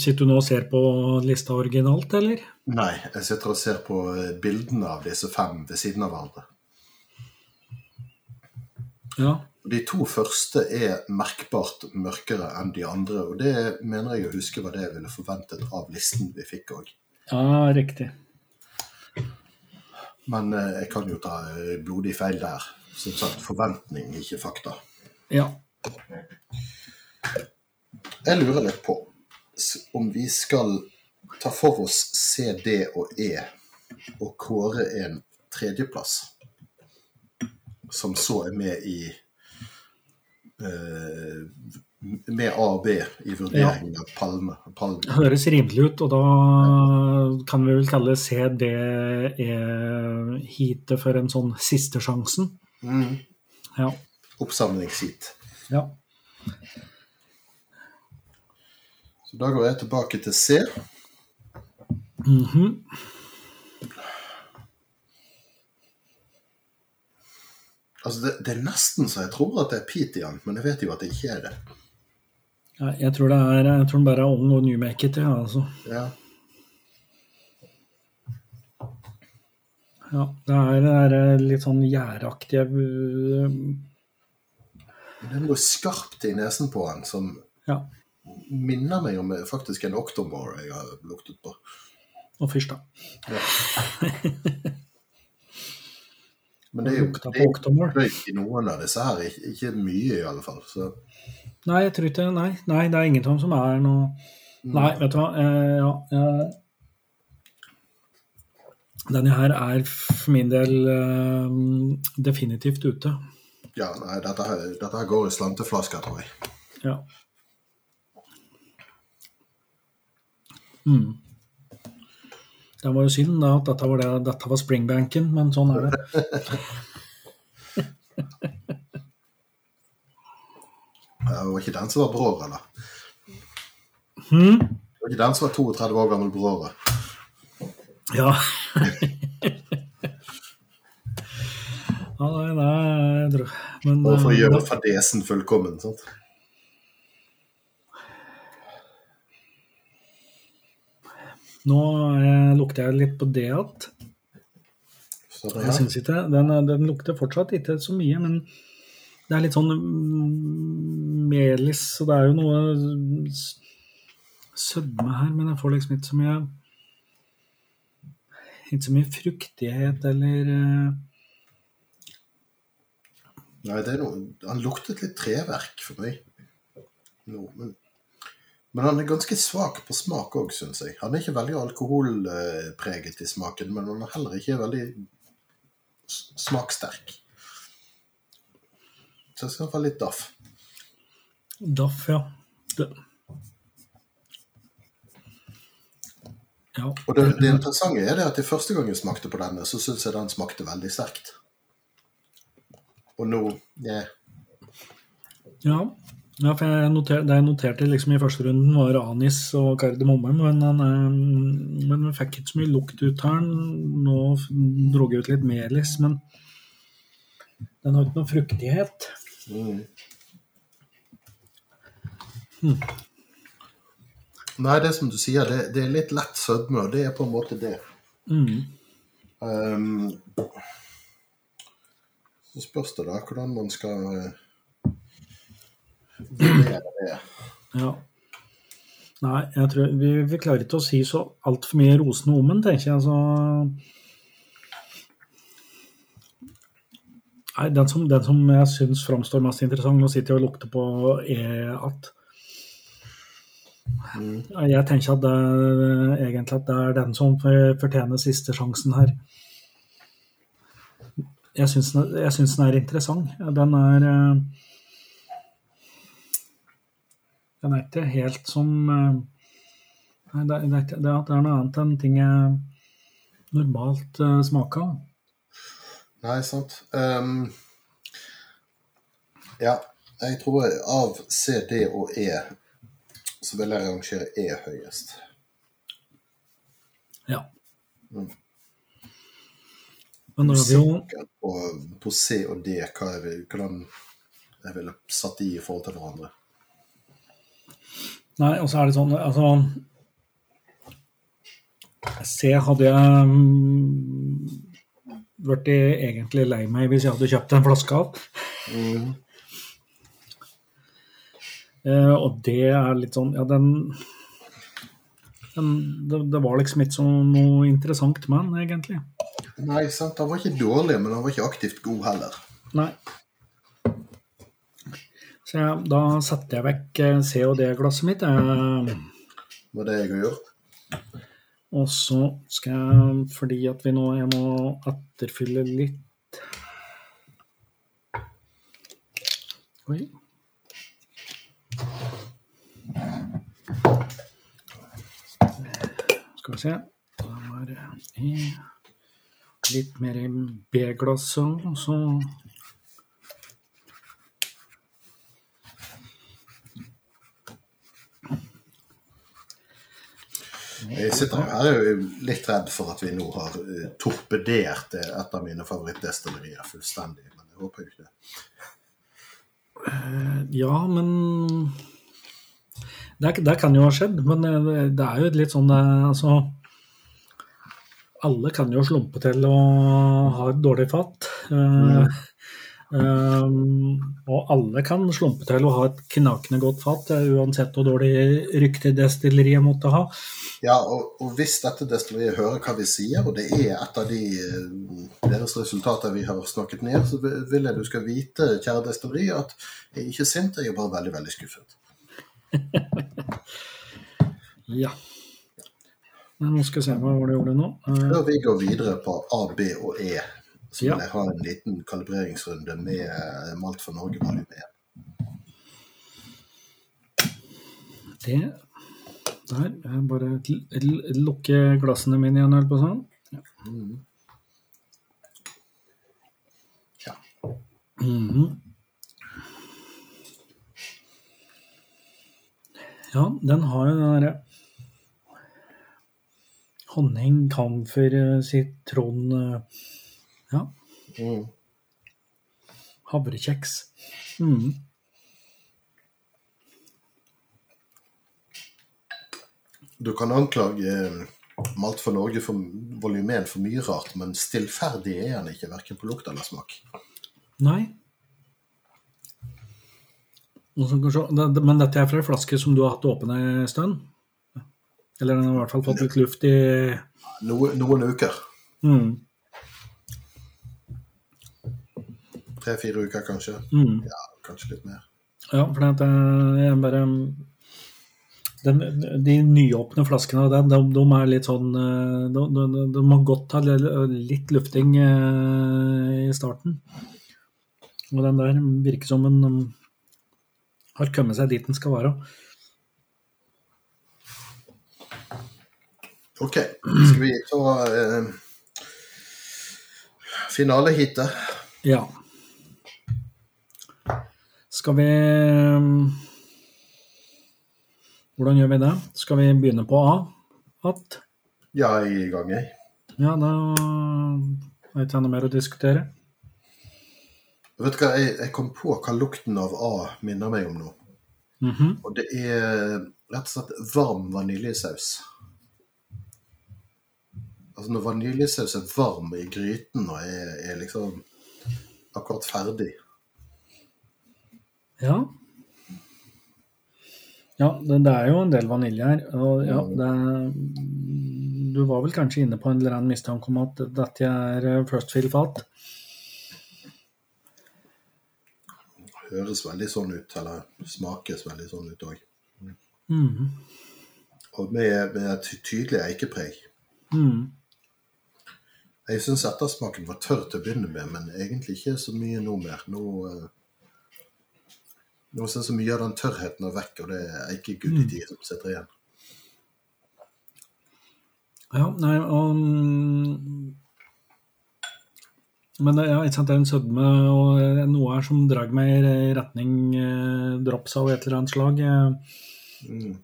Sitter du nå og ser på lista originalt, eller? Nei, jeg sitter og ser på eh, bildene av disse fem ved siden av hverandre. Ja. De to første er merkbart mørkere enn de andre, og det mener jeg å huske var det jeg ville forventet av listen vi fikk òg. ja, riktig. Men eh, jeg kan jo ta eh, blodig feil der. Som sagt, forventning, ikke fakta. Ja. Jeg lurer litt på om vi skal ta for oss C, D og E og kåre en tredjeplass, som så er med i med A og B i vurderingen av Palme. Palme. Høres rimelig ut, og da kan vi vel kalle CD er heatet for en sånn sistesjansen. Mm. Ja. Oppsamlingsheat. ja. Så da går jeg tilbake til C. Mhm. Altså det, det er nesten så jeg tror at det er igjen, men jeg vet jo at det ikke er det. Ja, jeg tror det er Jeg tror den bare er ung og newmaket, ja, altså. Ja. Ja, det er, det er litt sånn gjæraktige Det er noe skarpt i nesen på han som Ja. minner meg om faktisk en Octomore jeg har luktet på. Og fyrst, da. Men det er jo det er røyk i noen av disse her, ikke, ikke mye i alle fall. Så Nei, jeg tror ikke Nei, nei det er ingen av dem som er noe Nei, vet du hva. Eh, ja, eh, denne her er for min del eh, definitivt ute. ja, nei, dette, her, dette her går i slanteflasker, tror jeg. Ja. Mm. Det var jo synd da at dette var, det, dette var springbanken, men sånn er det. Det var ikke den som var bror, eller? Hmm? Det var ikke den som var 32 år gammel bror. Ja. ja, nei, nei, jeg tror Men Bare for å eh, gjøre fadesen fullkommen. sant? Nå eh, lukter jeg litt på det igjen. Så Jeg syns ikke den, den lukter fortsatt ikke så mye, men det er litt sånn mm, melis, og det er jo noe sødme her, men jeg får liksom ikke så mye Ikke så mye fruktighet eller eh, nei, det er noe, han luktet litt treverk for meg. Nå, men, men han er ganske svak på smak òg, syns jeg. Han er ikke veldig alkoholpreget i smaken, men han er heller ikke veldig smaksterk. smakssterk. Så jeg skal få litt daff. Daff, ja. Det. Ja. Og det, det interessante er det at de første gang jeg smakte på denne, så syns jeg den smakte veldig sterkt. Og nå yeah. Ja. Ja, for jeg noter, det jeg noterte liksom i første runden, var anis og kardemomme, men, den, eh, men vi fikk ikke så mye lukt ut her. Nå dro jeg ut litt melis, men den har ikke noe fruktighet. Mm. Nei, det som du sier, det, det er litt lett sødme, og det er på en måte det. Mm. Um, så spørs det da hvordan man skal det. Ja. Nei, jeg tror vi, vi klarer ikke å si så altfor mye rosende om den, tenker jeg. Så Nei, den som, den som jeg syns framstår mest interessant Nå sitter jeg og lukter på er at Mm. Jeg tenker at det, egentlig at det er den som fortjener siste sjansen her. Jeg syns, den- den er interessant. Den er eh, Den er ikke helt som eh, Nei, det, det, det det er noe annet enn ting jeg normalt uh, smaker. Nei, sant. Um, ja, jeg tror av C, D og E så vil jeg rangere E høyest. Ja. Mm. Men nå har vi jo på, på C og D hva jeg vil, hvordan jeg ville satt de i forhold til hverandre. Nei, og så er det sånn Altså Se, hadde jeg mm, vært egentlig lei meg hvis jeg hadde kjøpt en flaske av. Mm. Uh, og det er litt sånn Ja, den, den det, det var liksom ikke så noe interessant med den, egentlig. Nei, sant. Han var ikke dårlig, men han var ikke aktivt god heller. Nei. Så ja, da setter jeg vekk eh, C- og D-glasset mitt. eh, Det var det jeg gjorde. Og så skal jeg, fordi at vi nå Jeg må etterfylle litt Oi. Skal vi se Da var det litt mer i B-glasset, og så Jeg sitter her er jo litt redd for at vi nå har eh, torpedert eh, et av mine favorittdestillerier fullstendig. Men jeg håper jo ikke det. Ja, men det, det kan jo ha skjedd. Men det, er jo litt sånn Altså Alle kan jo slumpe til å ha et dårlig fat. Eh, eh, og alle kan slumpe til å ha et knakende godt fat, eh, uansett hvor dårlig rykte destilleriet måtte ha. Ja, og, og hvis dette destilleriet hører hva vi sier, og det er et av de eh, deres resultater vi har snakket ned, så vil jeg du skal vite, kjære destilleri, at jeg er ikke sint, jeg er bare veldig, veldig skuffet. Ja. Men nå skal jeg se hva var det jeg gjorde nå. Før vi går videre på A, B og E, så vil Ja. jeg ha en liten kalibreringsrunde med eh, Malt for Norge volum 1. det Der. Jeg bare l- l- lukker glassene mine igjen, holdt på sånn. Mm. Ja. Mhm. Ja, den har jo den derre honning, kamfer, eh, sitron Ja, Mm. havrekjeks. Mm. Du kan anklage eh, Malt for Norge for volumen for mye rart, men stillferdig er han ikke, verken på lukt eller smak. Nei. Men dette er fra en flaske som du har hatt åpen ei stund? Eller den har i hvert fall fått litt luft i Noen, noen uker. mm. Tre-fire uker, kanskje. Mm. Ja, kanskje litt mer. Ja, for det er eh, bare den, De nyåpne flaskene de, de, de, er litt sånn eh, de, de, må godt ha litt lufting eh, i starten. Og den der virker som en um, har kommet seg dit den skal være. Ok. Skal vi ta eh, finaleheatet? Ja. Skal vi um, Hvordan gjør vi det? Skal vi begynne på A? At? Ja, i gang, jeg. Ja, da har ikke noe mer å diskutere. Vet du hva, jeg, jeg kom på hva lukten av A minner meg om nå. Mhm. Og det er rett og slett varm vaniljesaus. Altså når vaniljesaus er varm i gryten og er, er liksom akkurat ferdig. Ja. Ja, det, det er jo en del vanilje her. Og ja, Mm. det, du var vel kanskje inne på en eller annen mistanke om at dette er eh, First Fill-fat? Høres veldig sånn ut, eller smakes veldig sånn ut òg. Mm. Og med, med et tydelig eikepreg. Mm. Jeg syns ettersmaken var tørr til å begynne med, men egentlig ikke så mye nå mer. Nå, eh, nå synes så mye av den tørrheten er vekk, og det er eikeguddi som sitter igjen. Ja, nei, og mm, Men det, ja, ikke sant, det er en sødme og eh, noe her som drar meg i retning eh, drops av et eller annet slag. Eh, Mm.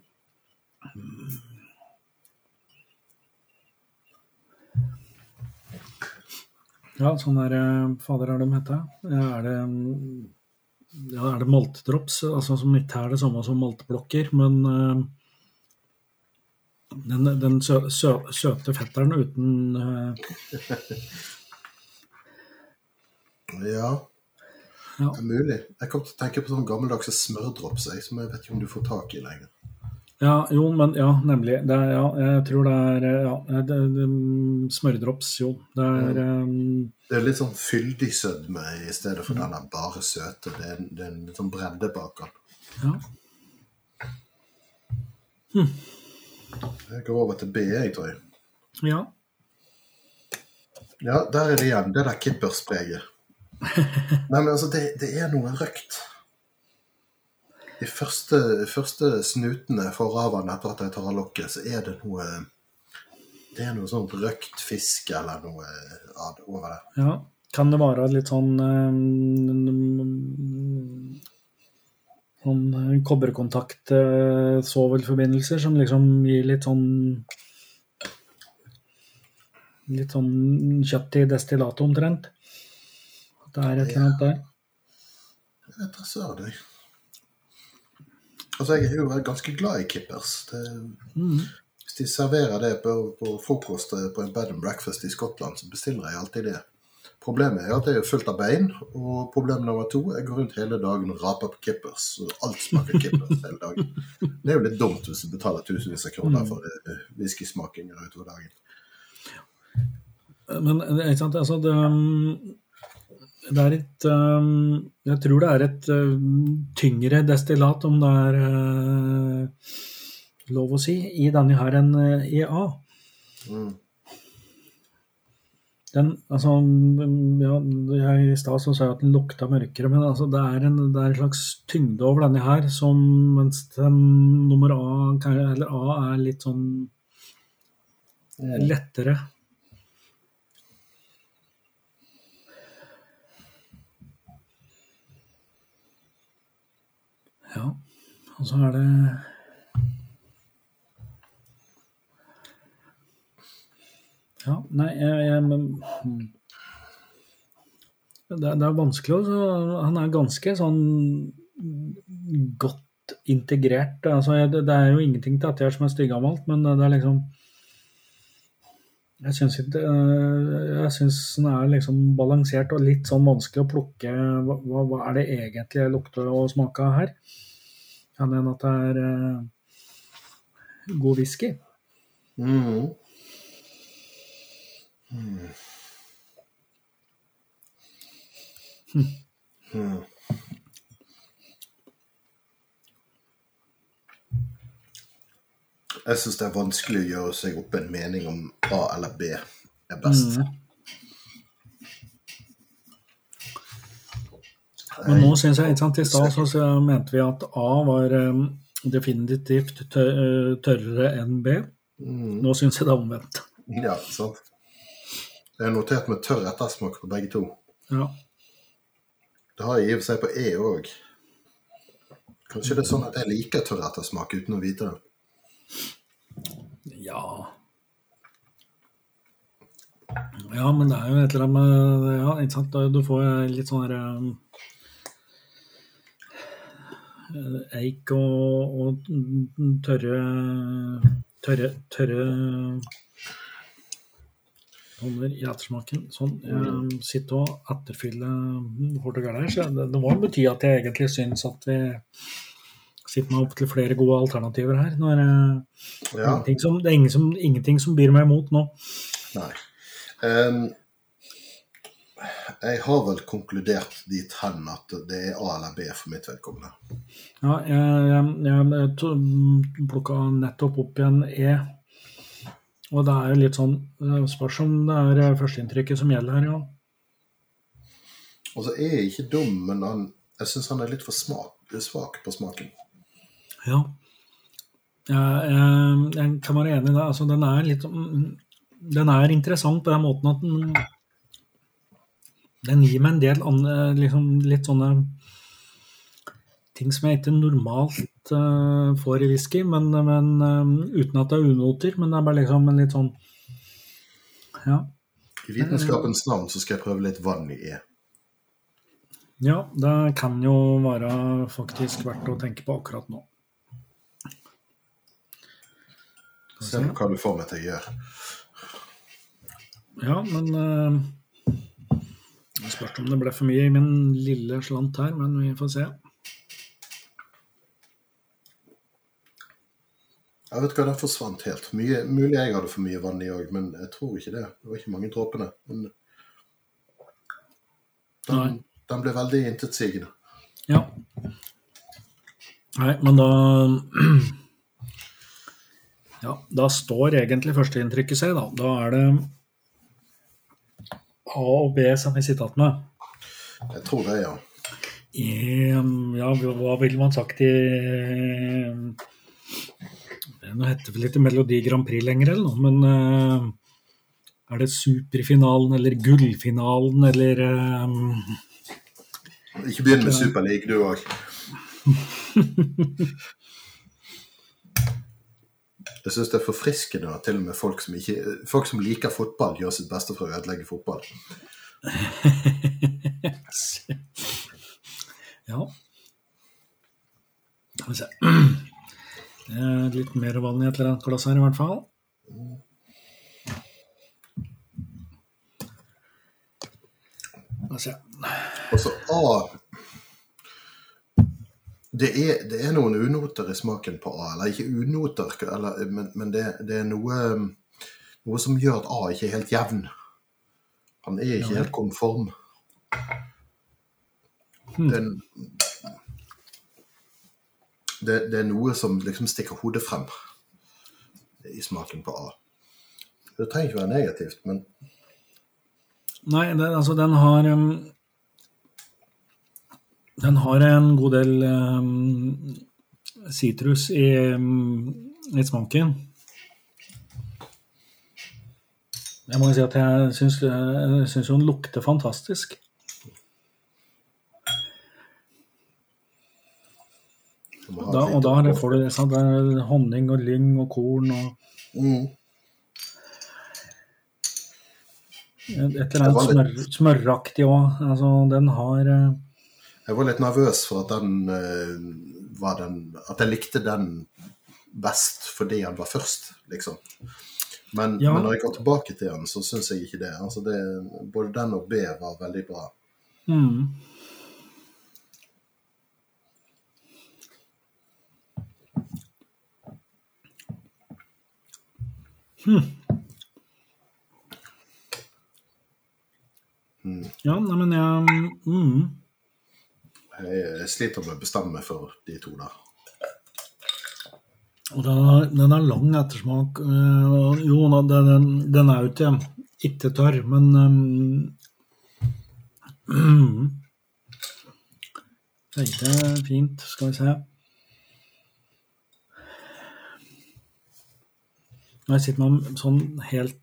Ja, sånn der eh, Fader, er det de heter? Er det mm, ja, er det maltdrops? altså som ikke er det samme som malteblokker, men uh, den, den sø, sø, søte fetteren uten uh... Ja, Ja. det er mulig. Jeg kom til å tenke på sånn gammeldagse smørdrops, jeg, som jeg vet ikke om du får tak i lenger. Ja, jo, men ja, nemlig. Det er, ja, jeg tror det er ja, det, det, smørdrops, jo. Det er um, Det er litt sånn fyldig sødme i stedet for den der bare søte. Det er, det er en litt sånn bredde bak den. Ja. Jeg går over til B, jeg, tror jeg. ja. Ja, der er det igjen. Det der kipperspreget. Nei, men altså, det, det er noe røkt. De første, første snutene for ravene etter at de tar av lokket, så er det noe Det er noe sånn røkt fisk eller noe over det. ja. Kan det være litt sånn um, Sånn eh, kobberkontakt, eh, som liksom gir litt sånn Litt sånn kjøtt i destillatet omtrent. At det er et eller annet der. Jeg vet da søren, jeg. Altså, jeg er jo ganske glad i kippers. Det, mm. hvis de serverer det på, på frokost på en bed and breakfast i Skottland, så bestiller jeg alltid det. Problemet er at det er fullt av bein, og problem nummer to jeg går rundt hele dagen og raper på kippers. Og alt smaker kippers hele dagen. Det er jo litt dumt hvis du betaler tusenvis av kroner for eh, whiskysmakinger utover dagen. Men eh, ikke sant, altså det, um, det er et um, Jeg tror det er et um, tyngre destillat, om det er uh, lov å si, i denne her enn uh, i A. Mm. Den, altså, um, ja, jeg, I stad sa jeg at den lukta mørkere, men altså, det, er en, det er en slags tyngde over denne her, som, mens den nummer A, eller A er litt sånn lettere. Ja, og så er det Ja, nei, jeg, jeg hmm. det, er- det er vanskelig å Han er ganske sånn godt integrert. Altså, det er jo ingenting til at jeg er som er styggamalt, men det er liksom Jeg syns ikke øh, Jeg syns den er liksom balansert og litt sånn vanskelig å plukke Hva, hva er det egentlig jeg lukter og smaker her? Jeg mener at det er øh, god whisky. Mm. Mm. Mm. Jeg syns det er vanskelig å gjøre seg opp en mening om A eller B er best. Mm. Men nå syns jeg, ikke sant, i stad så, mente vi at A var um, definitivt øh, tørrere enn B. Mm. Nå syns jeg det er omvendt. Ja, sant. Jeg har notert med tørr ettersmak på begge to. Ja. Det har jeg i og for seg på E òg. Kanskje det er sånn at jeg liker tørr ettersmak uten å vite det. Ja Ja, men det er jo et eller annet med Ja, ikke sant. Du får litt sånn herre um, Eik og, og tørre Tørre Tørre Hummer i ettersmaken. Sånn. Jeg sitter og etterfyller Portugal her. Så det, det må bety at jeg egentlig syns at vi sitter opp til flere gode alternativer her. Når, eh, Ja, ingenting som, det er ingen som, ingenting som byr meg imot nå. nei. Um, jeg har vel konkludert dit hen at det er A eller B for mitt vedkommende. Ja, jeg, jeg, jeg plukka nettopp opp igjen E. Og det er jo litt sånn det Spørs om det er eh, førsteinntrykket som gjelder her, ja. Altså, jeg er ikke dum, men han, jeg syns han er litt for smak, svak på smaken. Ja. Jeg, jeg, jeg kan være enig i det. Altså, den er litt mm, Den er interessant på den måten at den, den gir meg en del andre, liksom, litt sånne ting som jeg ikke normalt uh, får i whisky, men, men eh, uten at det er unoter. Men det er bare liksom en litt sånn Ja. I vitenskapens navn så skal jeg prøve litt vann i E. Ja, det kan jo være faktisk verdt å tenke på akkurat nå. Se nå hva du får meg til å gjøre. Ja, men uh, Det spørs om det ble for mye i min lille slant her, men vi får se. Jeg vet hva, den forsvant helt. Mye, mulig jeg hadde for mye vann i òg, men jeg tror ikke det. Det var ikke mange dråpene. Men den, den ble veldig intetsigende. Ja. Nei, men da Ja, da står egentlig førsteinntrykket seg, da. Da er det A og B som vi sitter igjen med. Jeg tror det, ja. I, ja, hva ville man sagt i Nå heter det vel ikke Melodi Grand Prix lenger, eller noe, men eh, er det superfinalen eller gullfinalen eller eh, Ikke begynn med Superleague, du òg. Jeg syns det er forfriskende at til og med folk som, ikke, folk som liker fotball, gjør sitt beste for å ødelegge fotball. Ja. Skal vi se. Det er litt mer vann i et eller annet glass her, i hvert fall. Skal vi se. Altså, A det er, det er noen unoter i smaken på A. Eller ikke unoter, eller, men, men det, det, er noe, noe som gjør at A ikke er helt jevn. Han er ikke Ja. helt konform. Hmm. Den, det, det er noe som liksom stikker hodet frem i smaken på A. Det trenger ikke være negativt, men Nei, altså den har um, Den har en god del um, sitrus i, um, i smaken. Jeg må jo si at jeg syns, jeg syns jo den lukter fantastisk. Da, og da får du sant? det er honning og lyng og korn og Mm. et eller annet smør, smøraktig òg. Altså, den har eh, Jeg var litt nervøs for at den eh, var den At jeg likte den best fordi han var først, liksom. Men, Ja. men når jeg går tilbake til den, så syns jeg ikke det. Altså det. Både den og B var veldig bra. mm. Ja, nei, men jeg mm. Jeg, sliter med å bestemme meg for de to der. Og den den er lang ettersmak. Uh, jo, den, den er jo ikke, ikke tørr, men um, er ikke fint. Skal vi se. når jeg sitter med den sånn helt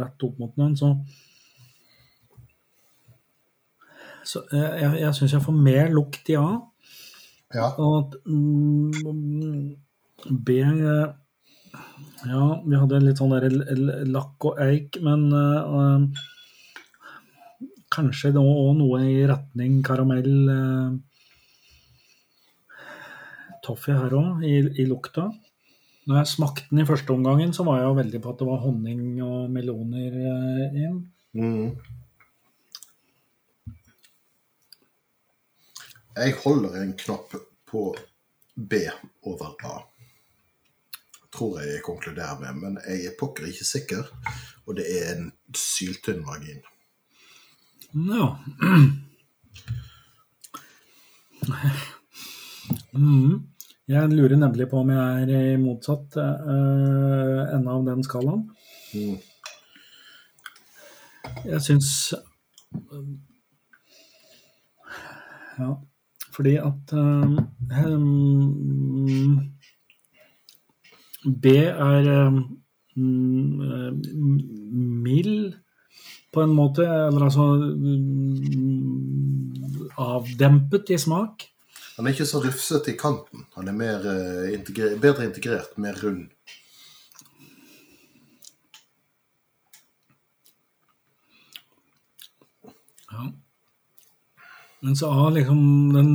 rett opp mot den, så Så jeg, jeg, jeg syns jeg får mer lukt i A. Ja. Og mm, B eh, Ja, vi hadde litt sånn der lakk og eik, men uh, kanskje det òg noe i retning karamell uh, toffee her òg, i, i lukta. Når jeg smakte den i første omgangen, så var jeg veldig på at det var honning og meloner I inn. Mm. Jeg holder en knapp på B over A. Tror jeg jeg konkluderer med, men jeg er pokker ikke sikker. Og det er en syltynn margin. Ja. Mm. Jeg lurer nemlig på om jeg er i motsatt uh, ende av den skalaen. Mm. Jeg syns Ja, fordi at um, B er um, mild på en måte, eller altså um, avdempet i smak. Han er ikke så rufsete i kanten. Han er mer, uh, integre- bedre integrert, mer rund. Ja. Men så har liksom den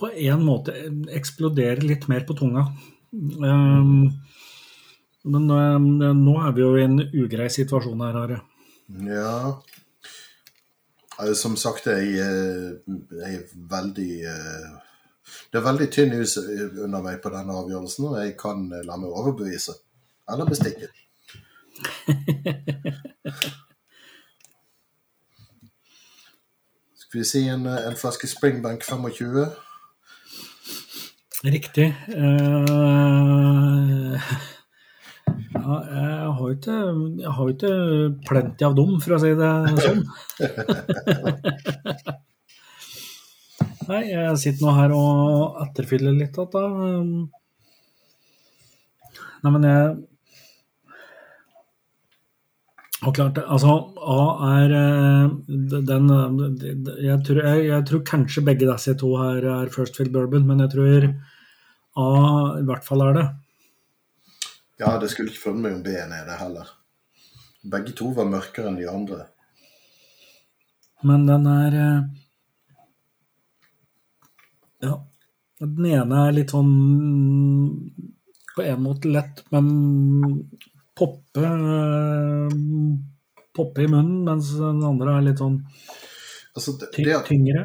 på en måte eksploderer litt mer på tunga. Um, men um, nå er vi jo i en ugrei situasjon her, Are. Ja Eh, Som sagt, jeg, eh, jeg er veldig eh, Det er veldig tynn hus under meg på denne avgjørelsen, og jeg kan eh, la meg overbevise. Eller bestikke. Skal vi si en, eh, en flaske Springbank 25? Riktig. Uh, ja, jeg har jo ikke, jeg har ikke plenty av dem, for å si det sånn. Nei, jeg sitter nå her og etterfyller litt igjen, da. Nei, men jeg Og klart, altså, A er eh, den eh, jeg tror, jeg, jeg tror kanskje begge disse to her er First Field Bourbon, men jeg tror A i hvert fall er det. Ja, det skulle ikke funnet meg om B-en er det heller. Begge to var mørkere enn de andre. Men den er eh, Ja. Den ene er litt sånn på en måte lett, men poppe eh, Poppe i munnen, mens den andre er litt sånn Altså, det, det, at, tyngre.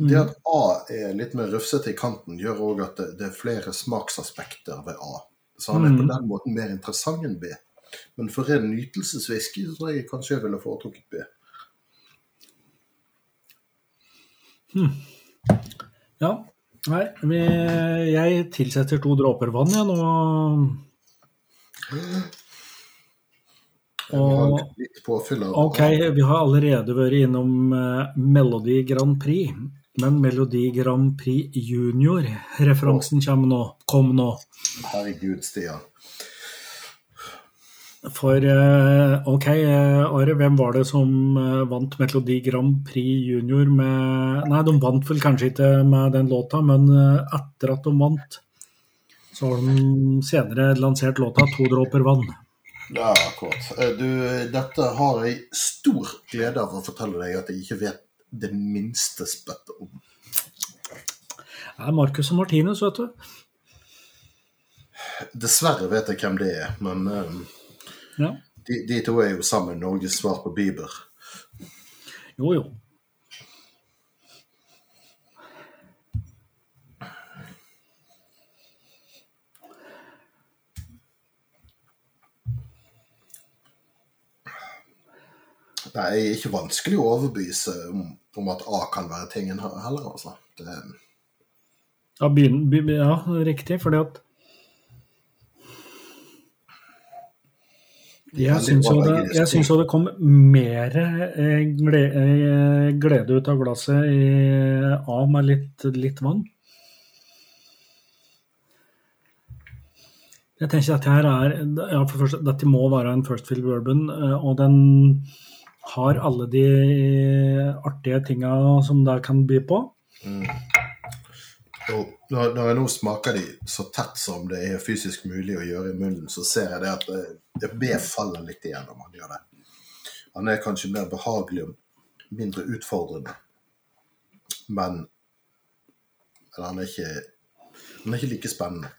Mm. det at A er litt mer rufsete i kanten, gjør òg at det, det er flere smaksaspekter ved A. Så han er på Mm. den måten mer interessant enn B. Men for ren nytelseswhisky så tror jeg kanskje jeg ville foretrukket B. Ja. Nei, vi, jeg tilsetter to dråper vann, jeg nå. Og Ok, vi har allerede vært innom eh, Melodi Grand Prix. Men Melodi Grand Prix Junior, referansen kommer nå. Kom nå. Herregud, Stian. For eh, ok, eh, Are, hvem var det som vant Melodi Grand Prix Junior med Nei, de vant vel kanskje ikke med den låta, men etter at de vant, så har de senere lansert låta 'To dråper vann'. Ja, akkurat. Eh, Du, dette har jeg stor glede av å fortelle deg at jeg ikke vet det minste spett om. Det er Marcus og Martinus, vet du. Dessverre vet jeg hvem det er, men um, Ja. de, de to er jo sammen Norges svar på Bieber. Jo, jo. Det er ikke vanskelig å overbevise om, om at A kan være tingen heller, altså. Det, Ja, begyn- be- ja riktig, fordi at Jeg syns jo, det- jeg syns jo det kom mer eh, glede, eh, glede ut av glasset i A med litt, litt vann. Jeg tenker at her er ja, for først, Dette må være en First Field Bourbon, eh, og den har alle de artige tinga som det kan by på. Og når, når jeg nå smaker de så tett som det er fysisk mulig å gjøre i munnen, så ser jeg det at det, det B faller litt igjennom. Han gjør det. Han er kanskje mer behagelig og mindre utfordrende. Men men han er ikke han er ikke like spennende.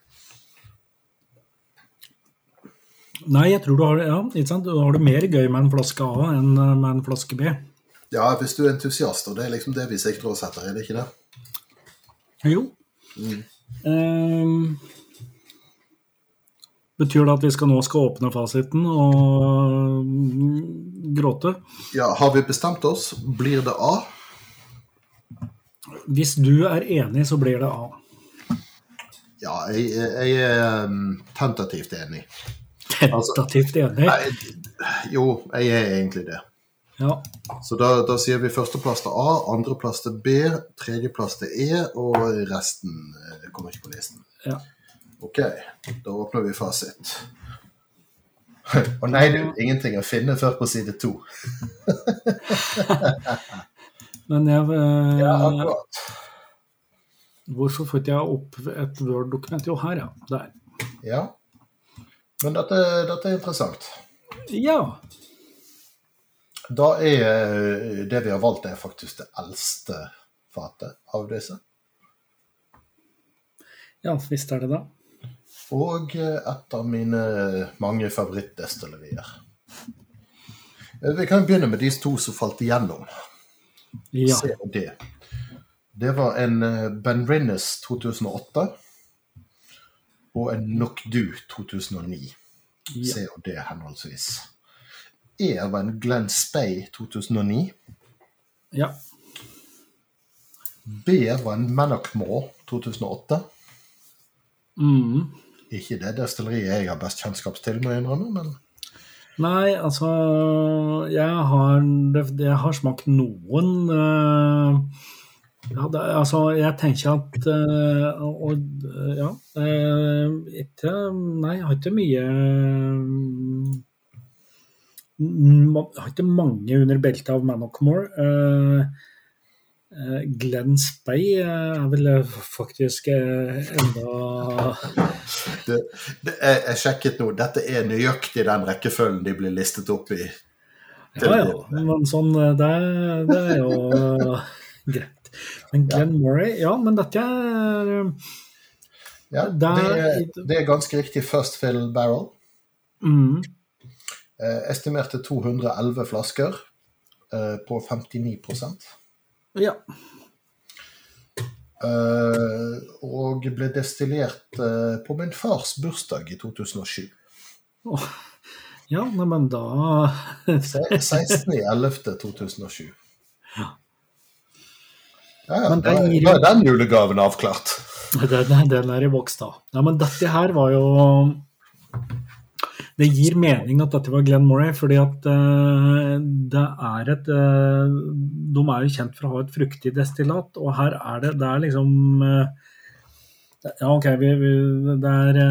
Nei, jeg tror du har, ja, ikke sant? Du har det mer gøy med en flaske A enn med en flaske B. Ja, hvis du er entusiast, og det er liksom det vi sikter oss etter, er det ikke det? Jo. Ehm, betyr det at vi skal nå skal åpne fasiten og mm, gråte? Ja, har vi bestemt oss? Blir det A? Hvis du er enig, så blir det A. Ja, jeg, jeg er um, tentativt enig. Tentativt enig. Nei, jo, jeg er egentlig det. Ja. Så da, da sier vi førsteplass til A, andreplass til B, tredjeplass til E, og resten eh, kommer ikke på listen. ja. Ok, da åpner vi fasit. Å nei, du, ingenting å finne før på side to. Men jeg eh, Ja, akkurat. Hvorfor får ikke jeg opp et Word-dokument? Jo, her, ja. Der. Ja. Men dette, dette er interessant. Ja. Da er eh, det vi har valgt, er faktisk det eldste fatet av disse. Ja, visst er det da. Og eh, et av mine mange favorittdestillerier. Eh, Vi kan begynne med de to som falt igjennom. Ja. Se det. Det var en Ben Rinnes 2008 og en Knockdu 2009. Ja. C og D henholdsvis. E var en Glenn Spey 2009. ja. B var en Mannockmore 2008. Mm. Ikke det destilleriet jeg har best kjennskap til, må jeg innrømme, men Nei, altså Jeg har, jeg har smakt noen eh, ja, det, altså, jeg tenker at øh, og, eh, Ja. øh, ikke Nei, jeg har ikke mye mm, Jeg har ikke mange under beltet av Manocmore. Uh, Glenn Spey er vel faktisk enda det, det, jeg, jeg sjekket nå. Dette er nøyaktig den rekkefølgen de blir listet opp i. Ja, ja. Men sånn, det, det er jo greit. Men Glenn Murray Ja, men dette er Ja, det, er, det er ganske riktig First Fill Barrel. mm, Eh, estimerte 211 flasker eh, på 59% Ja. eh, Og ble destillert eh, på min fars bursdag i 2007. Oh. ja, men da Se- 16.11.2007. Ja. Ja, ja, da, den gir da er den julegaven avklart. Den, den er i boks, da. Ja, men dette her var jo Det gir mening at dette var Glenn Murray, fordi at uh, det er et uh, De er jo kjent for å ha et fruktig destillat, og her er det Det er liksom uh, Ja, OK, vi, vi, det, er,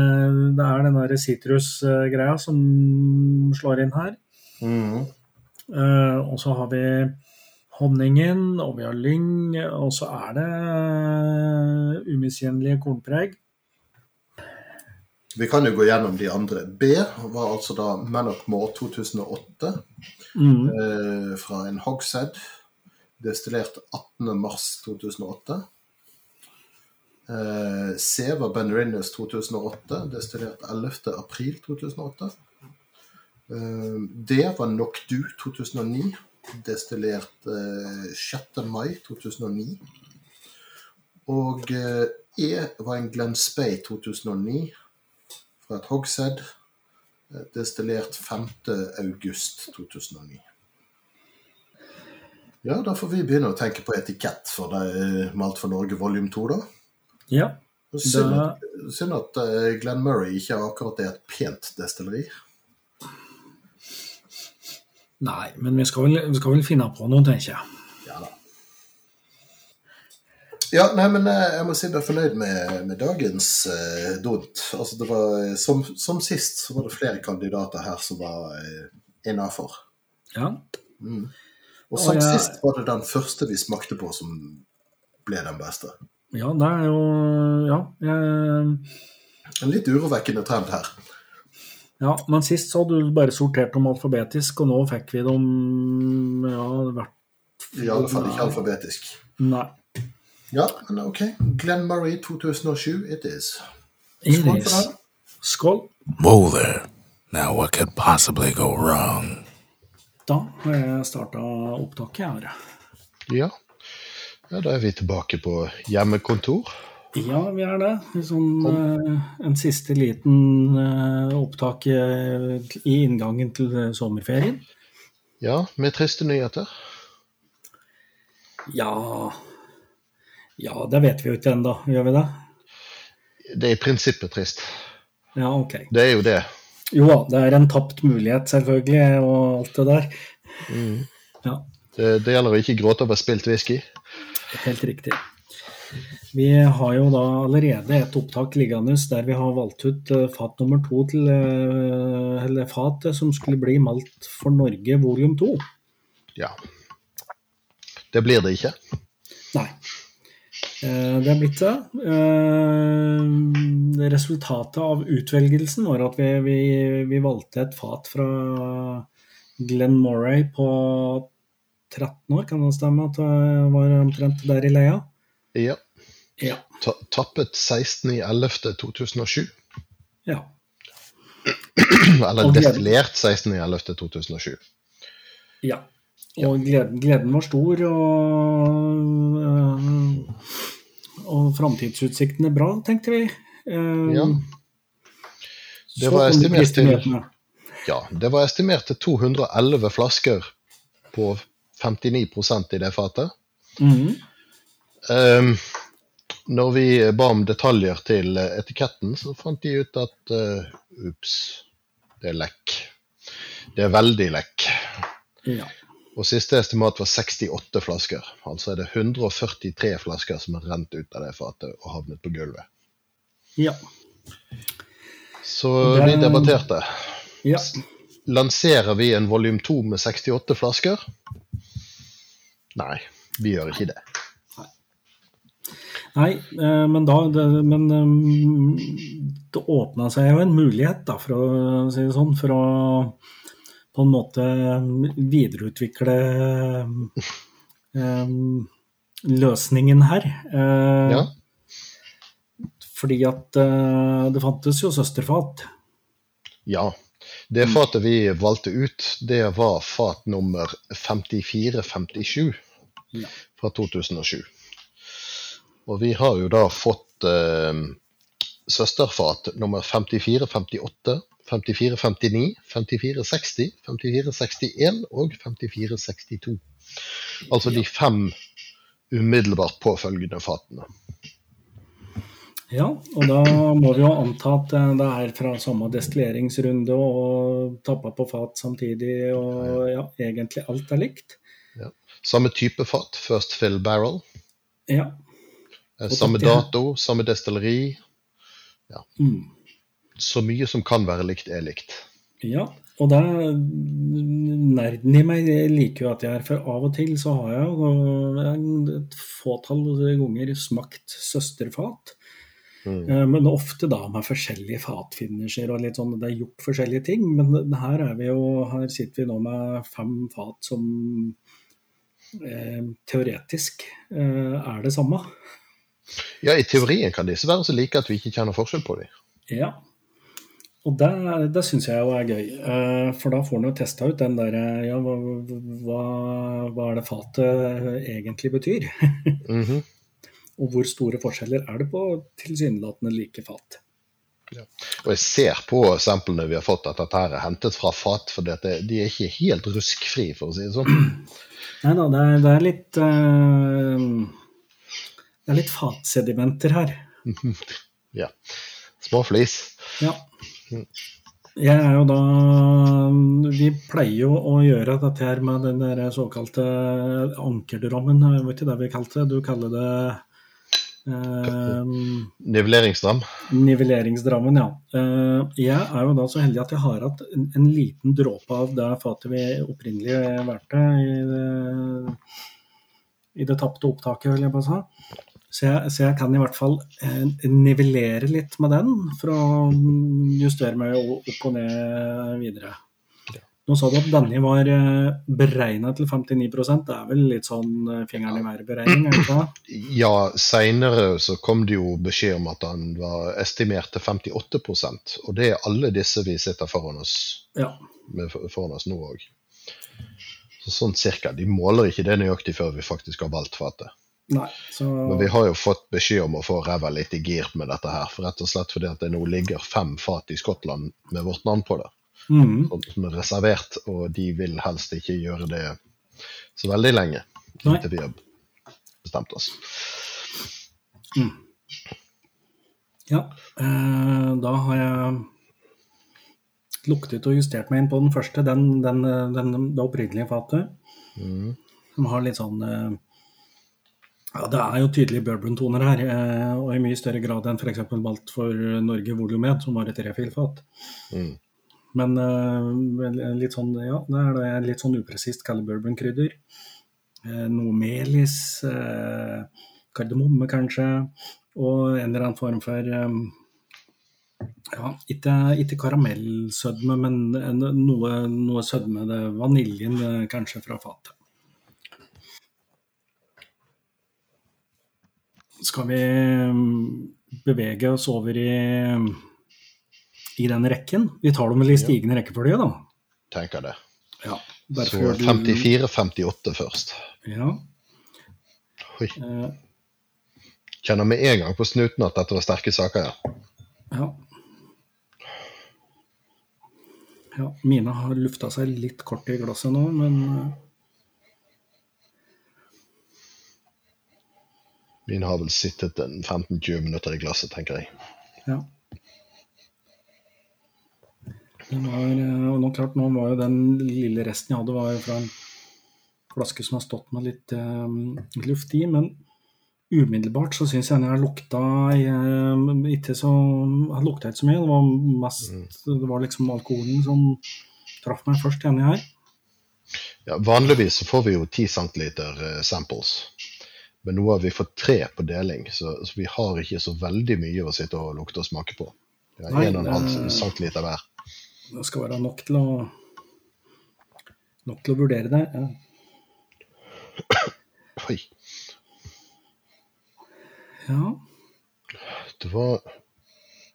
det er den derre sitrusgreia som slår inn her. Mm. Og så har vi honningen, og vi har lyng, og så er det uh, umiskjennelige kornpreg. Vi kan jo gå gjennom de andre. B var altså da Mannockmore 2008 Mm. eh, fra en Hogshead. Destillert 18.3.2008. Eh, C var Ben Rinnes 2008. Destillert 11.4.2008. Eh, D var Knockdu 2009. Destillert eh, 6. mai 2009. Og eh, E var en Glenn Spey 2009 fra et Hogshead. eh, Destillert 5. august 2009. Ja, da får vi begynne å tenke på etikett for det eh, Malt for Norge volum 2, da. Ja. Synd Da- synd at eh, Glenn Murray ikke akkurat er et pent destilleri. Nei, men vi skal, vel, vi skal vel finne på noe, tenker jeg. Ja da. Ja, nei, men eh, jeg må si jeg er fornøyd med, med dagens eh, dont. Altså, det var, som, som sist så var det flere kandidater her som var eh, innafor. Ja. Mm. Og som jeg- sist var det den første vi smakte på som ble den beste. ja, det er jo Ja. Jeg, En litt urovekkende trend her. Ja, men sist så hadde du bare sortert dem alfabetisk, og nå fikk vi dem Ja, hvert I alle fall ikke alfabetisk. Nei. Ja, men ok. Glenn Murray 2007, it is. Skål is. for den. Skål. Whoa there. Now, what could possibly go wrong? Da har jeg starta opptaket jeg. Ja. ja, da er vi tilbake på hjemmekontor. Ja, vi er det. Sånn, eh, en siste liten eh, opptak eh, i inngangen til sommerferien. Ja, med triste nyheter. Ja Ja, det vet vi jo ikke ennå, gjør vi det? Det er i prinsippet trist. Ja, ok. Det er jo det. Jo da, det er en tapt mulighet, selvfølgelig, og alt det der. Ja, Det, det gjelder å ikke gråte over spilt whisky. helt riktig. Vi har jo da allerede et opptak liggende der vi har valgt ut eh, fat nummer to til eh, Eller fatet som skulle bli malt for Norge volum to. Ja. Det blir det ikke. Nei. Eh, Det er blitt det. Resultatet av utvelgelsen var at vi, vi, vi valgte et fat fra Glenn Moray på 13 år, kan det stemme? At det var omtrent der i leia? Ja. Ja. Ta, tappet 16.11.2007. ja. Eller destillert 16.11.2007. ja. Og gleden, gleden var stor, og, øh, og framtidsutsiktene bra, tenkte vi. Eh, Ja. Det var estimert til- Ja, det var estimert til 211 flasker på 59% i det fatet. Mhm. Ehm, når vi ba om detaljer til etiketten, så fant de ut at eh, ups, det er lekk. Det er veldig lekk. Ja. Og siste estimat var 68 flasker. Altså er det 143 flasker som har rent ut av det fatet og havnet på gulvet. ja. Så Den... vi debatterte. ja. Lanserer vi en volum 2 med 68 flasker? Nei, vi gjør ikke det. Nei, eh, men da det, Men eh, det åpna seg jo en mulighet, da, for å si det sånn, for å på en måte videreutvikle um, løsningen her. Ja. Fordi at det fantes jo søsterfat. Ja. Det fatet vi valgte ut, det var fat nummer 5457 Ja. fra 2007. Og vi har jo da fått eh, søsterfat nummer 5458, 5459, 5460, 5461 og 5462. Altså de fem umiddelbart påfølgende fatene. Ja, og da må vi jo anta at eh, det er fra samme destilleringsrunde og tappa på fat samtidig, og ja, egentlig alt er likt. Samme type fat, first fill barrel. Ja. Eh, Samme dato, samme destilleri. Mm. Så mye som kan være likt, er likt. Ja, og det nerden i meg liker jo at jeg er, for av og til så har jeg jo et fåtall ganger smakt søsterfat. Mm. Eh, Men ofte da med forskjellige fatfinisher og litt sånn, det er gjort forskjellige ting. Men her, er vi jo, her sitter vi nå med fem fat som eh, teoretisk eh, er det samme. Ja, i teorien kan disse være så like at vi ikke kjenner forskjell på dem. Ja. Og det, det syns jeg jo er gøy, eh, for da får en jo testa ut den derre Ja, hva, hva, hva er det fatet egentlig betyr? Mhm. Og hvor store forskjeller er det på tilsynelatende like fat? Og jeg ser på samplene vi har fått at dette her er hentet fra fat, for de er ikke helt ruskfri, for å si det sånn. Nei da, det er, det er litt eh, Det er litt fatsedimenter her. Ja. Små flis. Ja. Jeg er jo da Vi pleier jo å gjøre dette her med den der såkalte ankerdrammen. Vet ikke det vi kalte det. Du kaller det Eh, Nivelleringsdram. Nivelleringsdrammen, ja. Eh, jeg er jo da så heldig at jeg har hatt en, en liten dråpe av det fatet vi opprinnelig valgte i det, i det tapte opptaket, vil jeg bare si. Så jeg, så jeg kan i hvert fall eh, nivellere litt med den for å justere meg opp og ned videre. Nå sa du at denne var beregna til 59% Det er vel litt sånn eh, fingeren i været-beregning? er det ikke det? Ja, seinere så kom det jo beskjed om at han var estimert til 58% og det er alle disse vi sitter foran oss, Ja. med foran oss nå òg. Så sånn cirka. De måler ikke det nøyaktig før vi faktisk har valgt fatet. Nei, så Men vi har jo fått beskjed om å få ræva litt i gir med dette her, for rett og slett fordi at det nå ligger fem fat i Skottland med vårt navn på det, sånn som er reservert, og de vil helst ikke gjøre det så veldig lenge, Nei. inntil vi har bestemt oss. Ja, eh, da har jeg luktet og justert meg inn på den første, den, den, den, det opprinnelige fatet. Mm. Som har litt sånn eh, Ja, det er jo tydelige bourbon-toner her, eh, og i mye større grad enn f.eks. Malt for Norge Volumet, som var et refillfat. Mm. Men eh, litt sånn, ja, det er det litt sånn upresist kallet bourbon-krydder. Eh, noe melis, kardemomme kanskje, og en eller annen form for ja, ikke, ikke karamellsødme, men noe, noe sødme. Det vaniljen kanskje fra fatet. Skal vi mm, bevege oss over i, i den rekken? Vi tar dem vel i stigende rekkefølge, da. Tenker det. Ja, Så 54-58 først. Ja. Oi. eh, Kjenner med en gang på snuten at dette var sterke saker, ja. Ja. ja. Mine har lufta seg litt kort i glasset nå, men eh, Mine har vel sittet 15-20 minutter i glasset, tenker jeg. ja. Den var, eh, og nå klart, nå var jo den lille resten jeg hadde, var fra en flaske som har stått med litt eh, luft i, men umiddelbart så syns jeg den har lukta jeg, ikke så jeg lukta ikke så mye. Det var mest Det var liksom alkoholen som traff meg først enig her. Ja, vanligvis så får vi jo 10 centiliter eh, samples. Men nå har vi fått tre på deling, så, så vi har ikke så veldig mye å sitte og lukte og smake på. Vi har en 1,5 det- centiliter hver. Det skal være nok til å nok til å vurdere det. Ja. Oi, ja. det var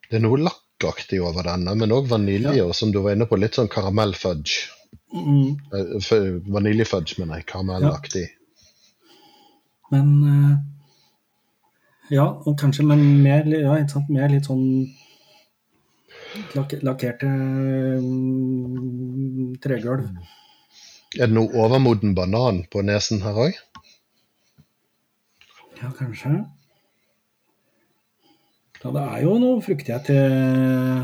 Det er noe lakkaktig over denne, men òg vanilje, og som du var inne på, litt sånn karamellfudge. Mm, Eh, Vaniljefudge, mener jeg. Karamellaktig. Men eh, Ja, og kanskje men mer, ja, mer litt sånn lak lakkerte mm, tregulv. Er det noe overmoden banan på nesen her òg? Ja, kanskje. Ja, det er jo noe fruktighet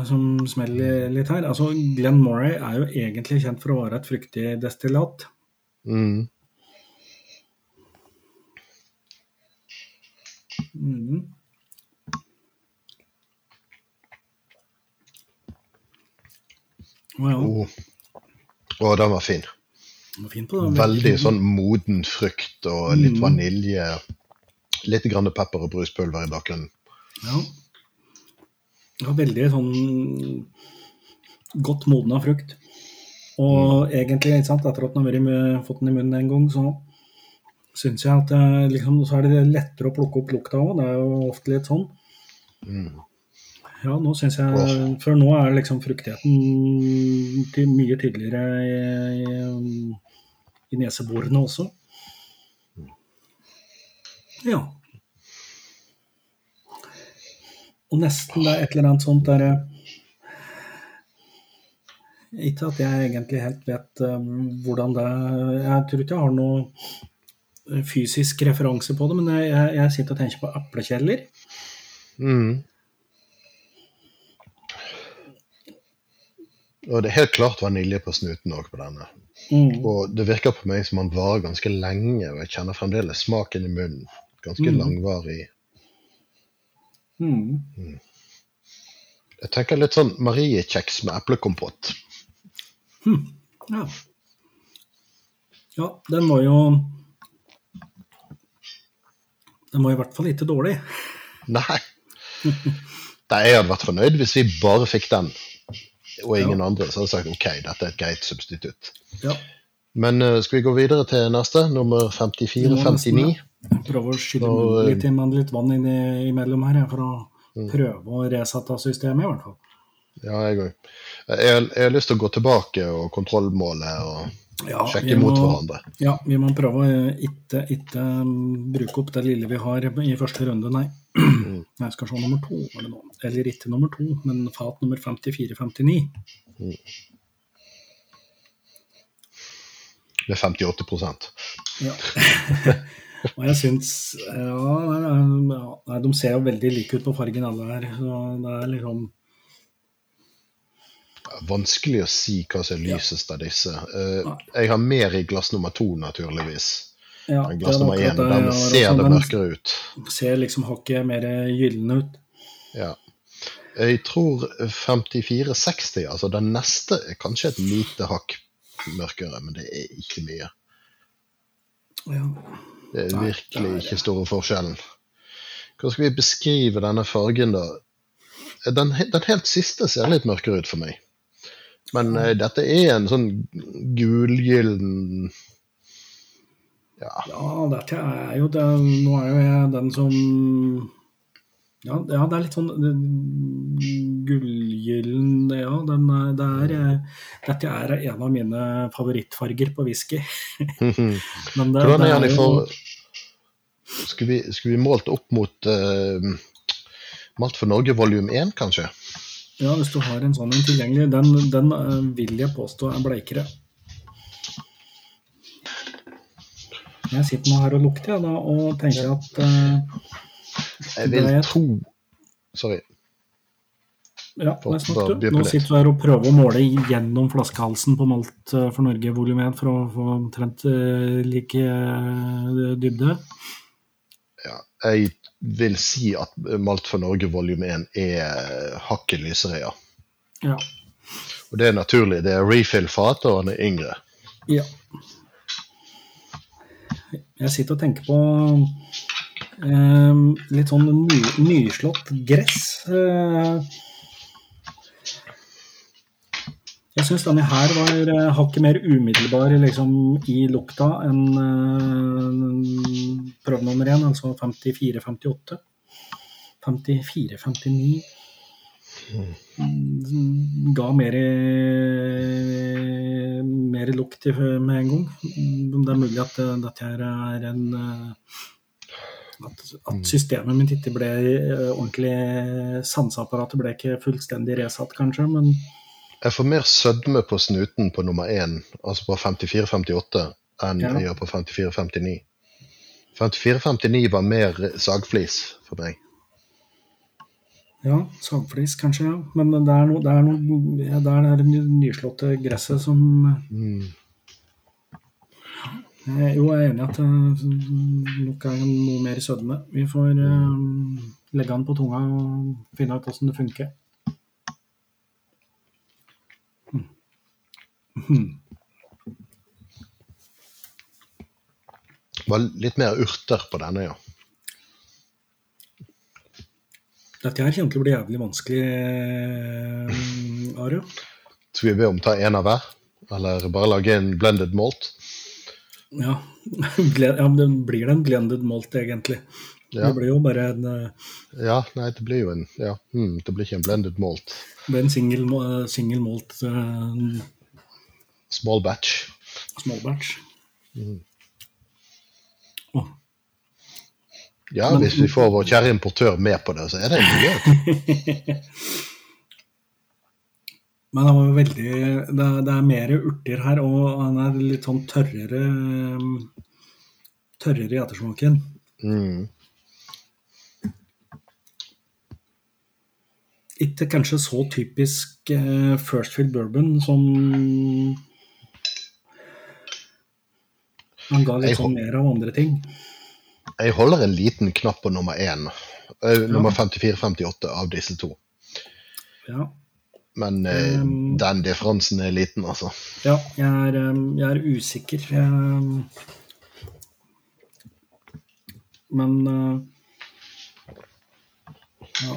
som smeller litt her. Altså, Glenn Moray er jo egentlig kjent for å være et fruktig destillat. Mm. Å ja, Oh. Å, den var fin. den var fin på det. Veldig sånn moden frukt og litt Mm. vanilje. Litt grann pepper og bruspulver i bakgrunnen. Ja. ja, veldig sånn godt modna frukt. Og egentlig, ikke sant, etter at den har fått den i munnen en gang, så syns jeg at det, liksom, så er det lettere å plukke opp lukta òg. Det er jo ofte litt sånn. Mm. Ja, nå syns jeg. For nå er liksom fruktigheten til mye tydeligere i, i, i neseborene også. Ja. Og nesten det er et eller annet sånt derre Ikke at jeg egentlig helt vet um, hvordan det Jeg tror ikke jeg har noe fysisk referanse på det, men jeg, jeg, sitter og tenker på eplekjeller. Mm. Og det er helt klart vanilje på snuten òg på denne. Mm. Og det virker på meg som han varer ganske lenge, og jeg kjenner fremdeles smaken i munnen. Ganske Mm. langvarig Mm. Jeg tenker litt sånn mariekjeks med eplekompott. Ja. ja, den var jo Den var i hvert fall ikke dårlig. Nei. Nei, jeg hadde vært fornøyd hvis vi bare fikk den, og ingen andre. Så hadde jeg sagt ok, dette er et greit substitutt. Ja. Men eh, skal vi gå videre til neste, nummer 54-59? Prøve å skylle Og, litt, inn litt vann inn i- imellom her, for å prøve å resette systemet, i hvert fall. Ja, jeg òg. Jeg, jeg har lyst til å gå tilbake og kontrollmåle og Ja, sjekke mot hverandre. Ja, vi må prøve å ikke, ikke um, bruke opp det lille vi har i første runde, nei. Jeg skal se nummer to, nå. Eller ikke nummer to, men fat nummer 54-59. Med 58 Ja. Og jeg syns ja, de ser jo veldig like ut på fargen alle her. Så det er liksom Vanskelig å si hva som er lysest av disse. Eh, jeg har mer i glass nummer to, naturligvis. ja, glass er nummer én. Den ser det mørkere ut. Ser liksom hakket mer gyllen ut. Ja. Jeg tror 54-60, altså den neste, er kanskje et lite hakk mørkere, men det er ikke mye. Ja. Det er Nei, virkelig det er- ikke store forskjellen. Hvordan skal vi beskrive denne fargen, da? Den, den helt siste ser litt mørkere ut for meg. Men uh, dette er en sånn gulgyllen Ja, Ja, dette er jo det Nå er jo jeg den som ja, ja, det er litt sånn gullgyllen Ja, den det er eh, Dette er en av mine favorittfarger på whisky. Men det, Hvordan er den for... Skulle vi, skulle vi målt opp mot uh, Malt for Norge volum 1, kanskje? Ja, hvis du har en sånn en tilgjengelig, den, den eh, vil jeg påstå er bleikere. Jeg sitter nå her og lukter da, og tenker at uh, Jeg vil Det er- to Sorry. Ja, nei, snakk du. Nå sitter du her og prøver å måle gjennom flaskehalsen på Malt eh, for Norge volum 1 for å få omtrent like dybde. Ja, jeg vil si at Malt for Norge volum 1 er hakket lysere, ja. Ja. Og det er naturlig. Det er refill-fat, og han er yngre. ja. Jeg sitter og tenker på eh, litt sånn ny, nyslått gress. Eh, jeg syns denne her var eh, hakket mer umiddelbar liksom, i lukta enn uh, prøve nummer én, altså 54-58. 54-59 mm, ga mer, mer lukt med en gang. Mm, Det er mulig at eh, dette er en eh, at, at systemet mitt ikke ble eh, ordentlig Sanseapparatet ble ikke fullstendig resatt, kanskje, men Jeg får mer sødme på snuten på nummer 1, altså på 54-58, enn Ja. jeg gjør på 54-59. 54-59 var mer sagflis for meg. Ja, sagflis kanskje, ja. Men det er noe, det er noe ja, det er det nyslåtte gresset som Mm. Eh, Jo, jeg er enig i at det nok er noe mer sødme. Vi får um, legge den på tunga og finne ut hvordan det funker. Det var litt mer urter på denne, ja. Dette her kommer til å bli jævlig vanskelig, eh, Are. Skal vi be om ta en av hver? Eller bare lage en blended malt? Ja. Ja, men det blir en blended malt, egentlig. Ja. Det blir jo bare en, eh, Ja, nei, det blir jo en Ja, mm, det blir ikke en blended malt. det blir en single, single malt eh, Small batch. small batch. Åh, Ja, Men- hvis vi får vår kjære importør med på det, så er det en mulighet. Men han var veldig det, er- det er mer urter her, og han er litt sånn tørrere Tørrere i ettersmaken. Mm. Ikke kanskje så typisk eh, First Field Bourbon som Han ga litt sånn mer av andre ting. Jeg holder en liten knapp på nummer én. Eh, Nummer 54-58 av disse to. Ja. Men eh, Um, den differansen er liten, altså. Ja, jeg er, um, jeg er usikker. Jeg, men uh, Ja.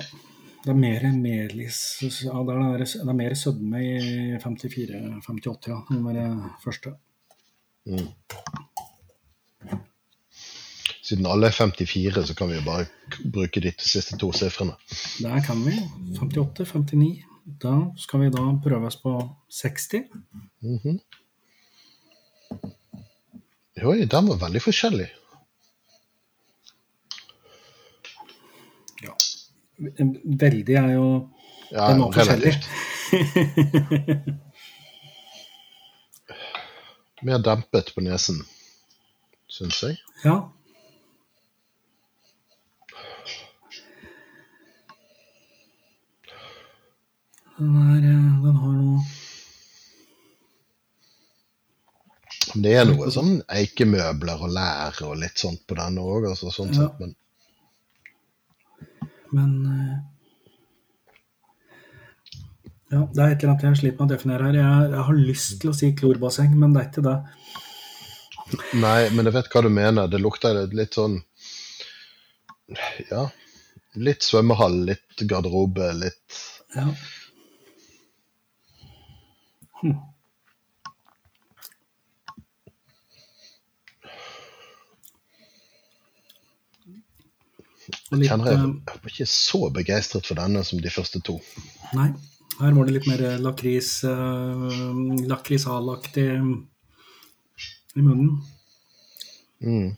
Det er mer melis ja, det, er, det er mer sødme i 54-58, ja. Den første. Siden alle er 54, så kan vi jo bare bruke de siste to sifrene. Der kan vi. 58-59. Da skal vi da prøve oss på 60. Oi, den var veldig forskjellig. Ja. Veldig er jo Ja, Den var forskjellig. Mer dempet på nesen, syns jeg. Ja. Den, er, eh, den har noe Det er noe sånn eikemøbler og lær og litt sånt på denne òg, altså, sånn Ja. sett, men Men eh, Ja, det er et eller annet jeg sliter med å definere her. Jeg, jeg har lyst til å si klorbasseng, men det er ikke det. Nei, men jeg vet hva du mener. Det lukter litt sånn Ja. Litt svømmehall, litt garderobe, litt Ja. Hm. Litt, Kjenner jeg, eh, jeg var ikke så begeistret for denne som de første to. Nei, her var det litt mer lakris, uh, lakrisalaktig i munnen. Mm.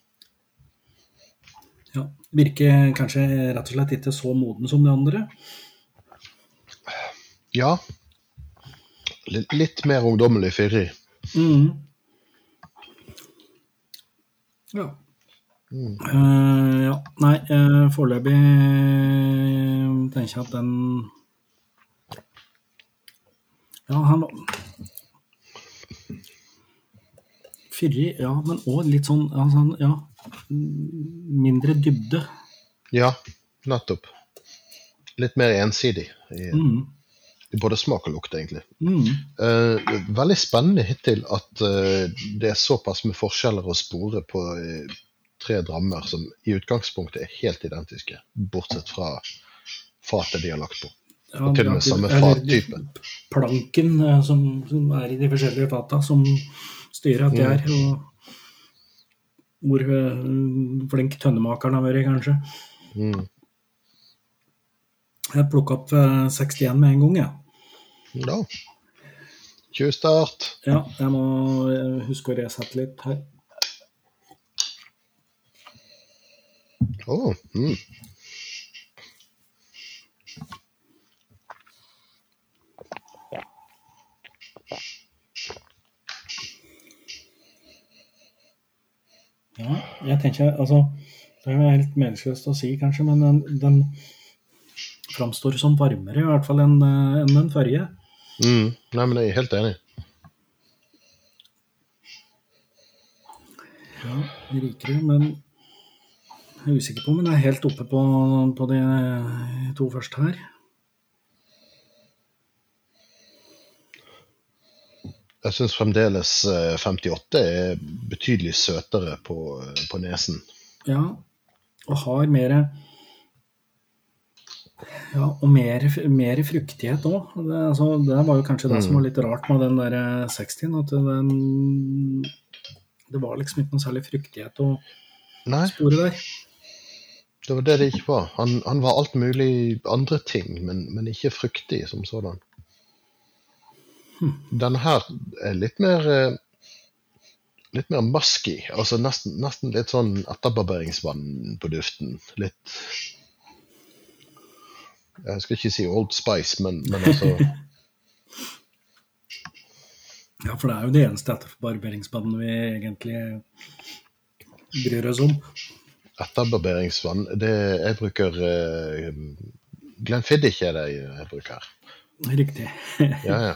Ja, Virker kanskje rett og slett ikke så moden som de andre. Ja. Litt, mer ungdommelig fyrig. Mm. Ja. Eh, ja. Nei, uh, foreløpig tenker jeg at den Ja, han Fyrig, ja, men òg litt sånn sånn, ja, mindre dybde. Ja, nettopp. Litt mer ensidig i, Mm. i både smak og lukt, egentlig. Mm. Eh, veldig spennende hittil at eh, det er såpass med forskjeller å spore på eh, tre drammer som i utgangspunktet er helt identiske, bortsett fra fatet de har lagt på. Ja, Og til og med samme fattype. Planken eh, som, som er i de forskjellige fata, som styrer at Mm. er. Og hvor eh, flink tønnemakeren har vært, kanskje. Mm. Jeg plukka opp eh, 61 med en gang, jeg. Ja. Tjuvstart. Ja. jeg må eh, huske å resette litt her. Oh, mm. Ja, jeg tenker, altså Det er helt meningsløst å si, kanskje, men den, den framstår som varmere, i hvert fall, enn en den forrige. Mm. Nei, men jeg er helt enig. Ja, rikere, men jeg er usikker på om den er helt oppe på, på de to første her. Jeg syns fremdeles eh, 58 er betydelig søtere på, eh, på nesen. Ja, og har mer Ja, og mer, mer fruktighet òg. Det, altså, det var jo kanskje det som var litt rart med den der 60-en. At den Det var liksom ikke noe særlig fruktighet å spore der. det var det det ikke var. Han, han var alt mulig andre ting, men, men ikke fruktig som sådan. Denne her er litt mer eh, Litt mer musky. Altså nesten, nesten litt sånn etterbarberingsvann på duften. Litt Jeg skal ikke si Old Spice, men, men altså Ja, for det er jo det eneste etterbarberingsvannet vi egentlig bryr oss om. Etterbarberingsvann det, Jeg bruker uh, Glenfiddich er det jeg bruker. Riktig. Ja, ja.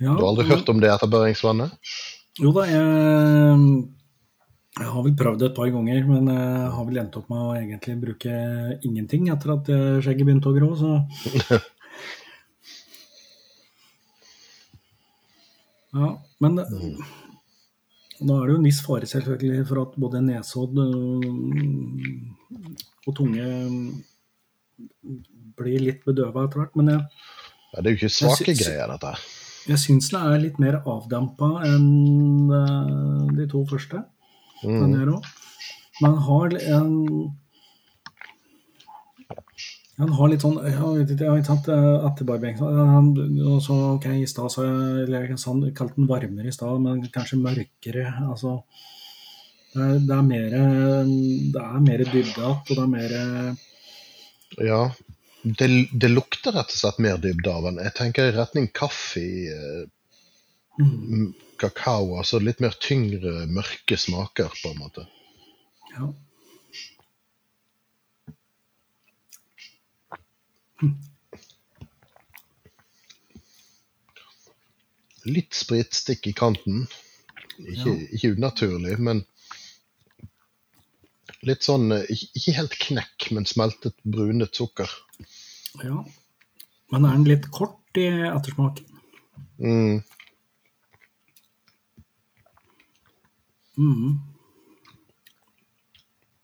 Ja, Du har aldri hørt om det etterbarberingsvannet? Jo da, jeg, Jeg har vel prøvd det et par ganger, men jeg har vel endt opp med å egentlig bruke ingenting etter at eh, skjegget begynte å grå, så Ja, men Mm. nå er det jo en viss fare selvfølgelig for at både nesehodd øh, og tunge blir litt bedøva etter hvert. Men jeg, Ja, det er jo ikke svake greier, dette. her. Jeg syns den er litt mer avdempa enn øh, de to første. Mm. Men har en han har litt sånn jeg har ikke eh, etterbarbering og så, ok, I stad så eller jeg sa- kalte den varmere i stad, men kanskje mørkere. altså Det er, det er mer det er mer dybde igjen, og det er mer Ja. Det, det lukter rett og slett mer dybde av den. Jeg tenker i retning kaffe, eh, mm, kakao, altså litt mer tyngre, mørke smaker, på en måte. ja. Litt spritstikk i kanten. Ikke, Ja. ikke unaturlig, men litt sånn eh, ikke helt knekk, men smeltet, brunet sukker. Ja. Men er den litt kort i ettersmaken? Mm. Mm.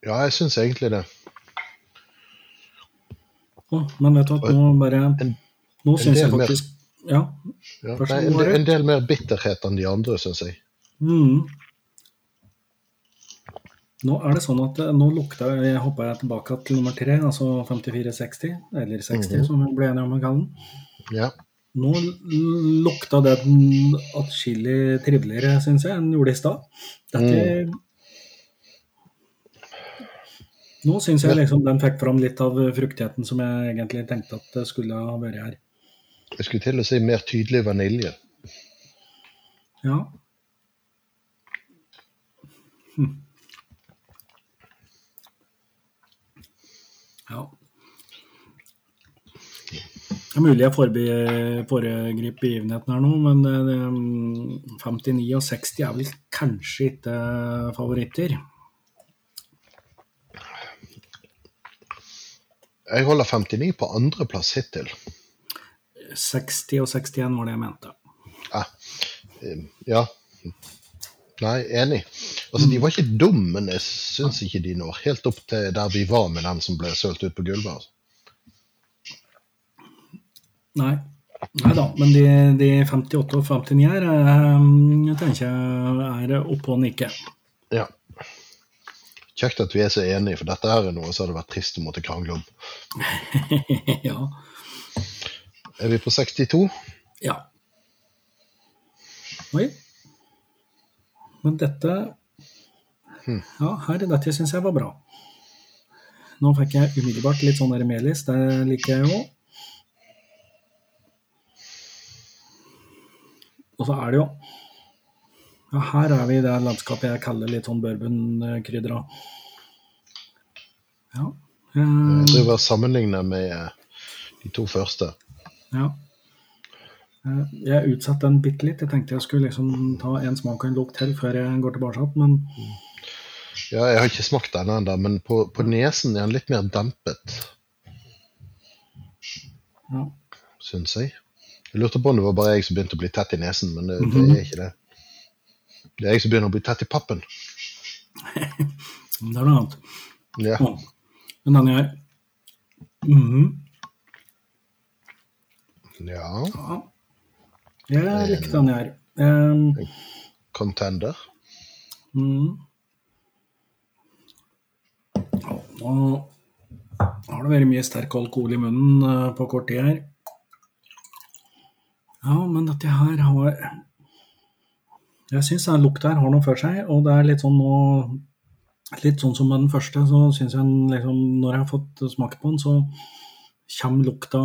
Ja, jeg syns egentlig det. Å, men vet du at nå bare Nå syns jeg faktisk mer- Ja. Ja. Nei, en, en del mer bitterhet enn de andre, syns jeg. Mm. Nå er det sånn at eh, nå lukta jeg hoppa jeg tilbake til nummer tre, altså 5460, eller 60, Mhm. som vi ble enige om å kalle den. Ja. Nå lukta den atskillig triveligere, syns jeg, enn gjorde i stad. Dette Nå syns jeg liksom den fikk fram litt av fruktigheten som jeg egentlig tenkte at det skulle ha vært her. Jeg skulle til å si mer tydelig vanilje. Ja. Hm. Det er mulig jeg foregriper begivenheten her nå, men eh, mm, 59 og 60 er vel kanskje ikke favoritter. Jeg holder 59 på andreplass hittil. 60 og 61 var det jeg mente. Ah, eh, ja. Nei, enig. Altså, De var ikke dumme, men jeg syns ikke de når helt opp til der vi var med den som ble sølt ut på gulvet. Altså. Nei. Nei da, men de, de 58 og 59 her jeg tenker jeg er oppe og nikke. Ja. Kjekt at vi er så enige, for dette her er noe som hadde vært trist å måtte krangle om. ja. Er vi på 62? Ja. Oi. Men dette Ja, her, dette syns jeg var bra. Nå fikk jeg umiddelbart litt sånn melis, det liker jeg jo. Og så er det jo Ja, her er vi i det landskapet jeg kaller litt sånn bourbonkrydra. Ja. Jeg Eh, driver og sammenligner med eh, de to første. Ja. Eh, Jeg utsatte den bitte litt. Jeg tenkte jeg skulle liksom ta en smak og en lukt til før jeg går tilbake. Men Ja, jeg har ikke smakt den ennå, men på, på nesen er den litt mer dempet, ja. syns jeg. Jeg lurte på om det var bare jeg som begynte å bli tett i nesen, men det, det Mhm. er ikke det. Det er jeg som begynner å bli tett i pappen. det er noe annet. Ja. Ja. Men denne Mm -hmm. ja. ja. Jeg likte denne er. Um, Contender. mm. Ja, nå har det vært mye sterk alkohol i munnen eh, på kort tid her. Ja, men dette her har Jeg syns den lukta her har noe for seg, og det er litt sånn nå Litt sånn som med den første, så syns jeg liksom Når jeg har fått smake på den, så kommer lukta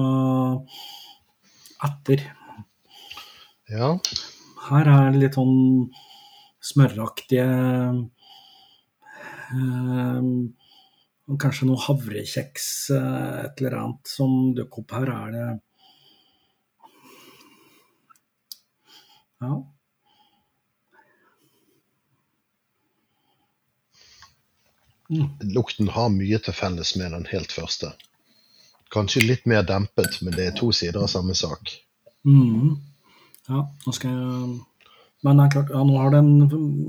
etter. Ja. Her er det litt sånn smøraktige eh, Kanskje noe havrekjeks, eh, et eller annet som dukker opp her. Er det Ja. Lukten har mye til felles med den helt første. Kanskje litt mer dempet, men det er to sider av samme sak. Mm. Ja, nå skal jeg Men det er klart, ja, nå har den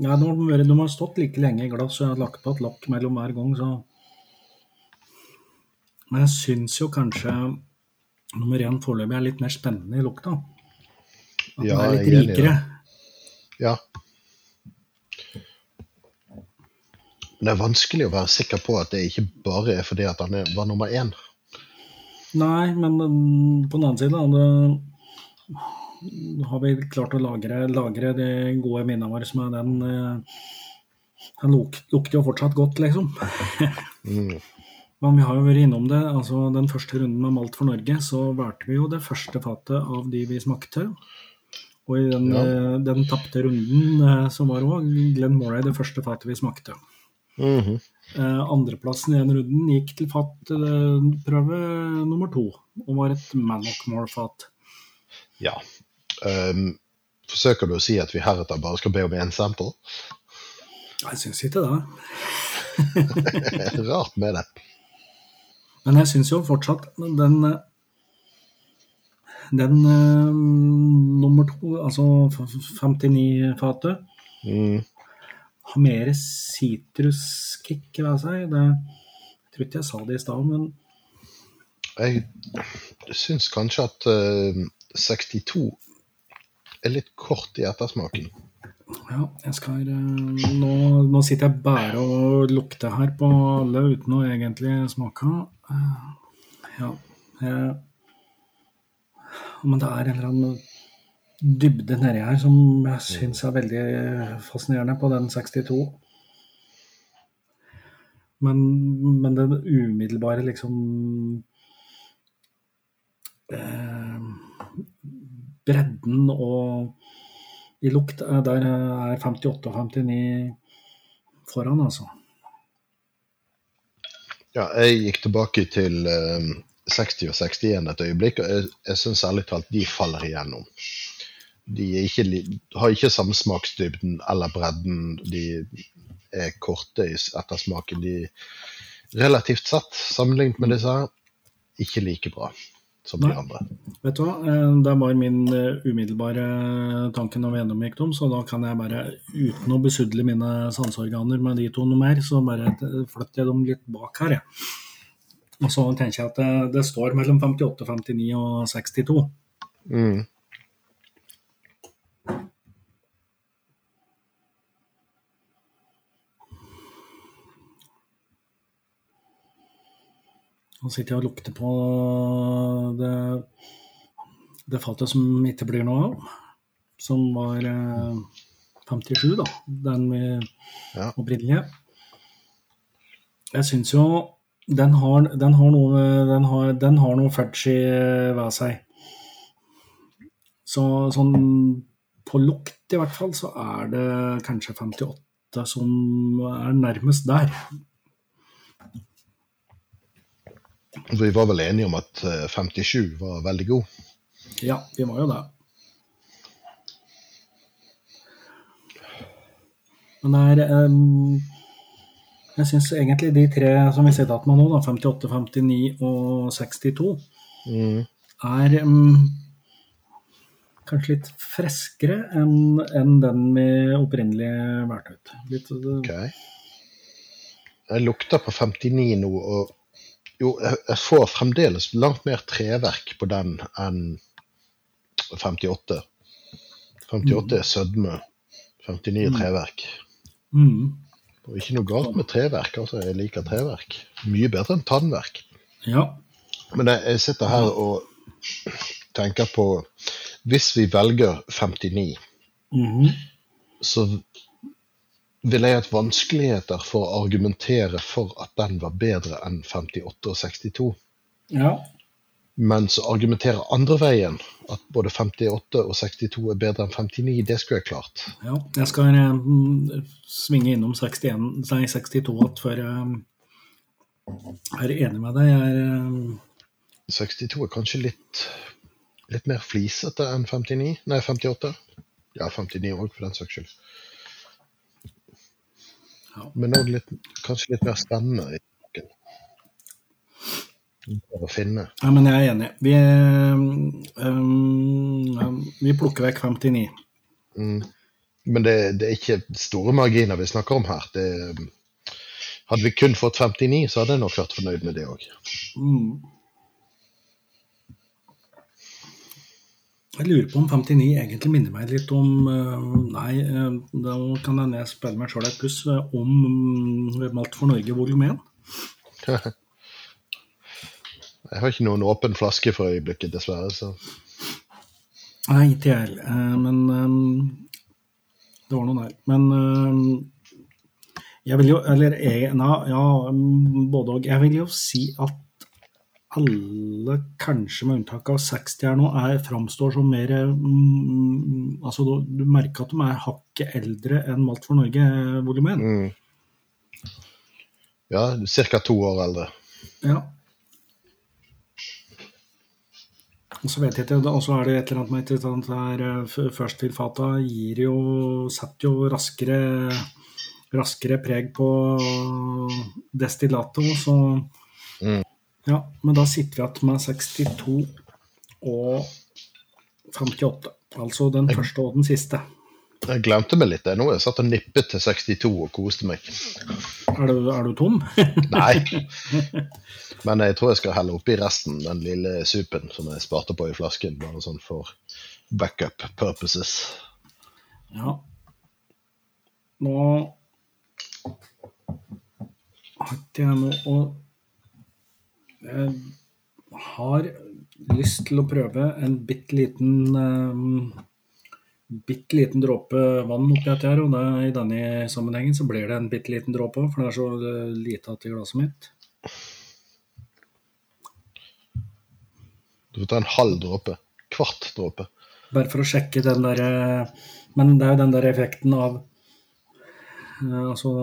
ja, nå har De har stått like lenge i glass, og jeg har lagt på et lokk mellom hver gang, så Men jeg syns jo kanskje nummer én foreløpig er litt mer spennende i lukta. At Ja, den er litt er rikere. Ja. Men det er vanskelig å være sikker på at det ikke bare er fordi at han var nummer én. Nei, men mm, på den annen side, da, har vi klart å lagre, lagre de gode minnene våre er den eh, Den luk, lukter jo fortsatt godt, liksom. Mm. Men vi har jo vært innom det. altså Den første runden med Malt for Norge, så valgte vi jo det første fatet av de vi smakte. Og i den, Ja. eh, den tapte runden eh, så var òg Glenn Moray det første fatet vi smakte. Mhm. Eh, andreplassen i den runden gikk til fatprøve nummer to, og var et Mannockmore-fat. Ja. Um, forsøker du å si at vi heretter bare skal be om én sample? Jeg syns ikke det. Rart med det. Men jeg syns jo fortsatt den Den uh, nummer to, altså f- f- 59-fatet, Mm. har mer sitruskick ved seg. Det, jeg tror ikke jeg sa det i stad, men Jeg syns kanskje at uh, 62 er litt kort i ettersmaken. ja, jeg skal eh, nå, nå sitter jeg bare og lukter her på alle uten å egentlig smake. Eh, ja, jeg, men det er en eller annen dybde nedi her som jeg syns er veldig fascinerende på den 62. Men, men den umiddelbare liksom eh, Bredden og i lukt, eh, der er 58 og 59 foran, altså. Ja, jeg gikk tilbake til eh, 60 og 61 et øyeblikk, og jeg, jeg syns ærlig talt de faller igjennom. De ikke, har ikke samme smaksdybden eller bredden. De er korte i ettersmaken. De relativt sett, sammenlignet med disse ikke like bra som de andre. Vet du hva, Eh, det var min eh, umiddelbare tanke når vi gjennomgikk dem, så da kan jeg bare, uten å besudle mine sanseorganer med de to noe mer, så bare eh, flytter jeg dem litt bak her, jeg. Og så tenker jeg at det, det står mellom 58, 59 og 62. Mm. Nå sitter jeg og lukter på det, det fatet som ikke blir noe av, som var eh, 57, da, den med Ja. opprinnelige. Jeg syns jo den har, den har noe den har, den har noe fudgy ved seg. Så sånn på lukt i hvert fall, så er det kanskje 58 som er nærmest der. Vi var vel enige om at eh, 57 var veldig god. Ja, vi var jo det. Men det er ehm, Jeg syns egentlig de tre som vi sitter igjen med nå, da, 58, 59 og 62, Mm. er um, kanskje litt freskere enn en den vi opprinnelig valgte ut. Litt, eh, okay. Jeg lukter på 59 nå, og jo, jeg får fremdeles langt mer treverk på den enn 58. 58 er sødme, 59 er treverk. mm, Og ikke noe galt med treverk, altså jeg liker treverk. Mye bedre enn tannverk. ja. Men jeg, jeg sitter her og tenker på Hvis vi velger 59, mhm, så ville jeg hatt vanskeligheter for å argumentere for at den var bedre enn 58 og 62. ja. Men så argumenterer andre veien, at både 58 og 62 er bedre enn 59, det skulle jeg klart. Ja, jeg skal eh, svinge innom 61, nei, 62 igjen før jeg er enig med deg. Jeg er, eh, 62 er kanskje litt, litt mer flisete enn 59, nei 58. Ja, 59 òg, for den saks skyld. Ja. Men òg kanskje litt mer spennende. Å finne. Ja, men jeg er enig. Vi, um, vi plukker vekk 59. Mm. Men det, det er ikke store marginer vi snakker om her. Det, hadde vi kun fått 59, så hadde jeg nok vært fornøyd med det òg. Mm. Jeg lurer på om 59 egentlig minner meg litt om øh, Nei, da kan jeg spille meg sjøl et puss øh, om Malt for Norge volum 1. Jeg har ikke noen åpen flaske for øyeblikket, dessverre. så... Nei, ikke jeg heller. Eh, Men øhm, det var noe der. Men øhm, jeg vil jo Eller jeg, na, ja, mm, både og. Jeg vil jo si at alle, kanskje med unntak av 60 her nå, er, framstår som mer mm, Altså, du, du merker at de er hakket eldre enn Malt for Norge-volumet. Mm. Ja, ca. to år eldre. Ja. Og så vet jeg ikke, og så er det et eller annet med et eller annet der først til fata gir jo Setter jo raskere raskere preg på destillato, så Mm. Ja, men da sitter vi igjen med 62 og 58. Altså den første og den siste. Jeg glemte meg litt. nå. Jeg satt og nippet til 62 og koste meg. Er du, er du tom? Nei. Men jeg tror jeg skal helle oppi resten, den lille supen som jeg sparte på i flasken. Bare sånn for backup purposes. Ja. Nå har ikke jeg noe å Jeg har lyst til å prøve en bitte liten um, Bitte liten dråpe vann oppi dette her, og det, i denne sammenhengen så blir det en bitte liten dråpe òg, for det er så eh, lite igjen i glasset mitt. Du får ta en halv dråpe. Kvart dråpe. Bare for å sjekke den derre Men det er jo den der effekten av eh, Altså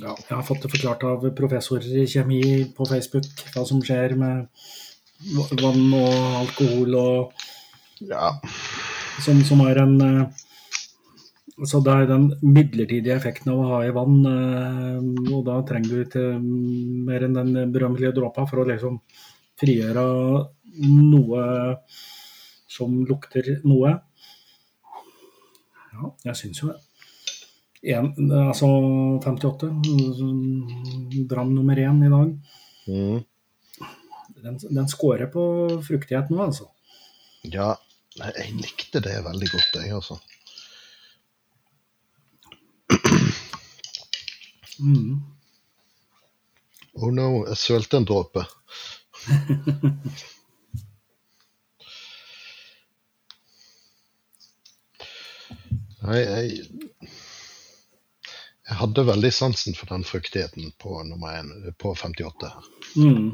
ja, Jeg har fått det forklart av professorer i kjemi på Facebook hva som skjer med vann og alkohol og Ja. Som, som er en eh, Så det er den midlertidige effekten av å ha i vann, eh, og da trenger du ikke mer enn den berømmelige dråpa for å liksom frigjøre noe som lukter noe. Ja, jeg syns jo det. En, altså 58, dram nummer én i dag. Mm. Den, den scorer på fruktighet nå, altså. ja. Nei, jeg likte det veldig godt, jeg, altså. Mm. Oh no, jeg sølte en dråpe. Nei, jeg Jeg hadde veldig sansen for den fruktigheten på nummer én, på 58 her. Mm.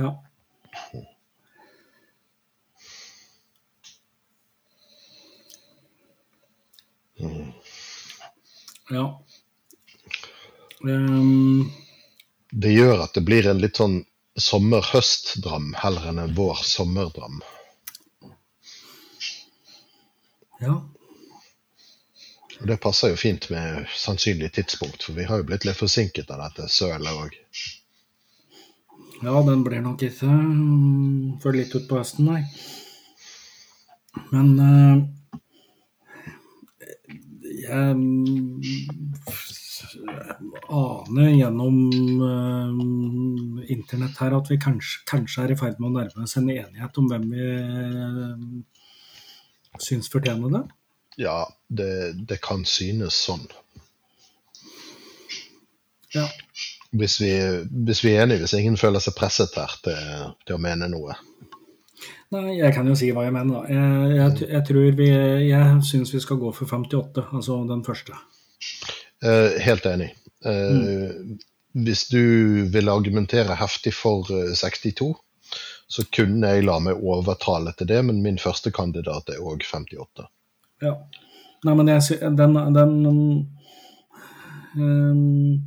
Ja. Ja. Um. Det gjør at det blir en litt sånn sommer-høst-dram heller enn en vår-sommer-dram. ja. Og det passer jo fint med sannsynlig tidspunkt, for vi har jo blitt litt forsinket av dette sølet òg. Ja, den blir nok ikke mm, før litt utpå høsten, nei. Men eh, jeg mm, aner gjennom eh, internett her at vi kanskje, kanskje er i ferd med å nærme oss en enighet om hvem vi eh, syns fortjener det. Ja, det, det kan synes sånn. Ja. Hvis vi, hvis vi er enige, hvis ingen føler seg presset her til, til å mene noe. Nei, jeg kan jo si hva jeg mener, da. Jeg, jeg, jeg tror vi Jeg syns vi skal gå for 58, altså den første. Eh, helt enig. Eh, Hvis du vil argumentere heftig for eh, 62, så kunne jeg la meg overtale til det, men min første kandidat er òg 58. Ja. Nei, men jeg, den, den, um,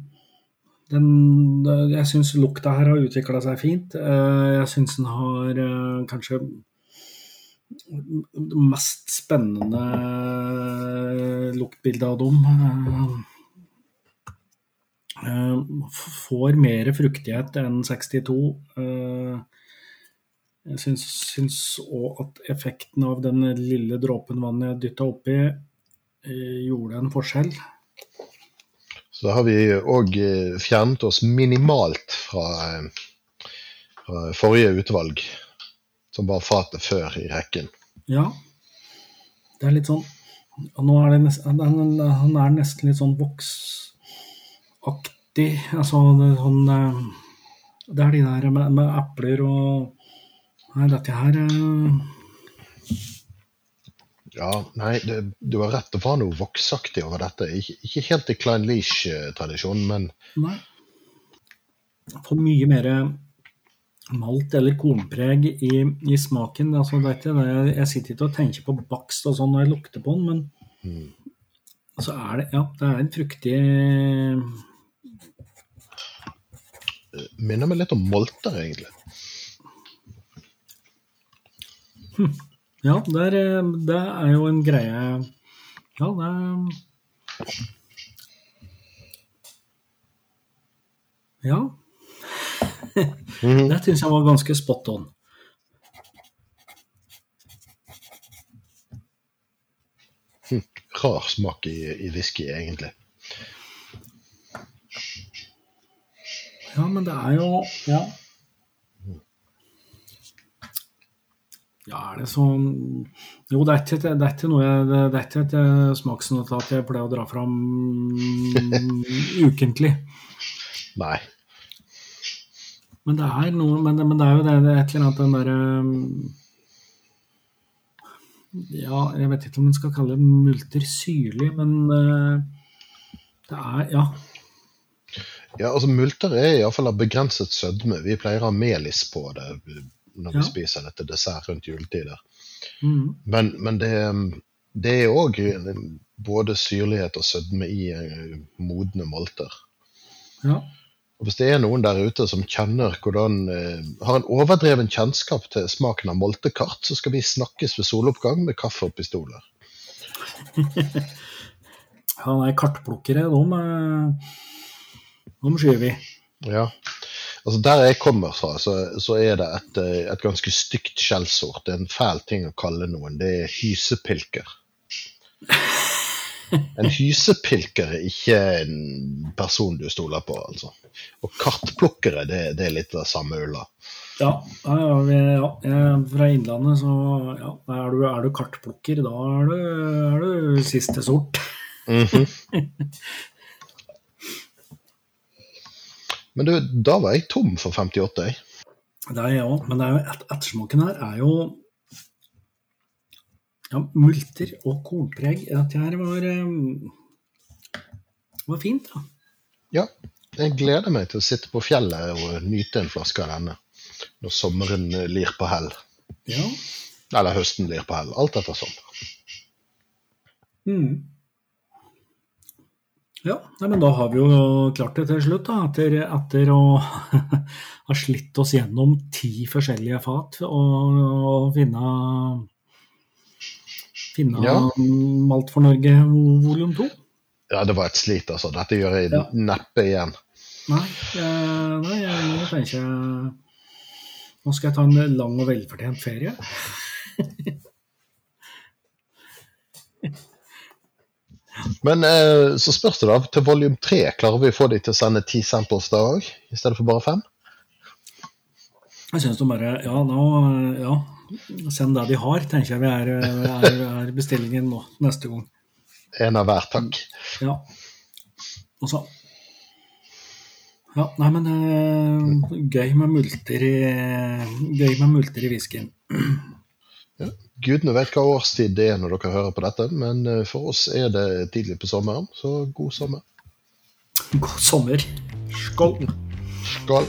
den Jeg syns lukta her har utvikla seg fint. Eh, Jeg syns den har eh, kanskje det mest spennende luktbildet av dem. eh, eh, får mer fruktighet enn 62. eh, Jeg syns, òg at effekten av den lille dråpen vann jeg dytta oppi, eh, gjorde en forskjell. Så da har vi òg fjernet oss minimalt fra, eh, fra forrige utvalg, som var fatet før i rekken. Ja. Det er litt sånn og Nå er det nesten, han, er nesten litt sånn voksaktig. Altså det, sånn eh, Det er de der med, med epler og Nei, dette her eh, Ja, nei, det, du har rett, det var noe voksaktig over dette. Ikke, ikke helt i Klein Leach-tradisjonen, men Nei. Får mye mer malt eller kornpreg i, i smaken. Altså, det ikke jeg, jeg sitter ikke og tenker på bakst og sånn når jeg lukter på den, men så er det Ja, det er en fruktig minner meg litt om molter, egentlig. Ja, det er, eh, det er jo en greie Ja, det er Ja. Det syns jeg var ganske spot on. Rar smak i, i whisky, egentlig. Ja, men det er jo Ja. Ja, er det sånn Jo, det er ikke, det er ikke noe jeg, det er ikke et eh, smaksnotat jeg pleier å dra fram ukentlig. Nei. Men det er noe Men, det- men det er jo det, det er et eller annet den derre Ja, jeg vet ikke om en skal kalle det multer syrlig, men eh, det er Ja. Ja, altså Multer er iallfall av begrenset sødme. Vi pleier å ha melis på det når vi Ja. spiser det til dessert rundt juletider. Mm, Men, men det, det er òg både syrlighet og sødme i eh, modne molter. ja. Og Hvis det er noen der ute som kjenner hvordan, eh, har en overdreven kjennskap til smaken av moltekart, så skal vi snakkes ved soloppgang med kaffe og pistoler. ja nei, kartplukkere, de, eh, de skyr vi. Ja. Altså Der jeg kommer fra, så, så er det et, eh, et ganske stygt skjellsord. Det er en fæl ting å kalle noen. Det er hysepilker. En hysepilker er ikke en person du stoler på, altså. Og kartplukkere, det, det er litt av samme ulla. Ja, ja, ja, vi, ja, jeg fra Innlandet, så ja, er, du, er du kartplukker, da er du, er du siste sort. Mhm. Men du, da var jeg tom for 58, jeg. Det er jeg òg, men det er jo et, ettersmaken her er jo ja, multer og kornpreg. Dette her var, eh, var fint, da. Ja, jeg gleder meg til å sitte på fjellet og nyte en flaske av denne. Når sommeren lir på hell. Ja. Eller høsten lir på hell. Alt etter sånn. Mm. Ja, men da har vi jo klart det til slutt, da. Etter, etter å ha slitt oss gjennom ti forskjellige fat og, og finne Finne Ja. Malt for Norge volum to. Ja, det var et slit, altså. Dette gjør jeg Ja. neppe igjen. Nei, jeg, nei, jeg nå tenker jeg Nå skal jeg ta en lang og velfortjent ferie. Men eh, så spørs det da, til volume tre, klarer vi å få de til å sende ti samples da òg, i stedet for bare fem? Jeg syns de bare Ja, nå Ja, send det de har, tenker jeg vi er, er, er bestillingen nå neste gang. En av hver, takk. Ja. Og så Ja, nei, men uh, gøy med multer i Gøy med multer i whiskyen. Gudene vet hva årstid det er når dere hører på dette, men eh, for oss er det tidlig på sommeren, så god sommer. God sommer. Skål. Skål.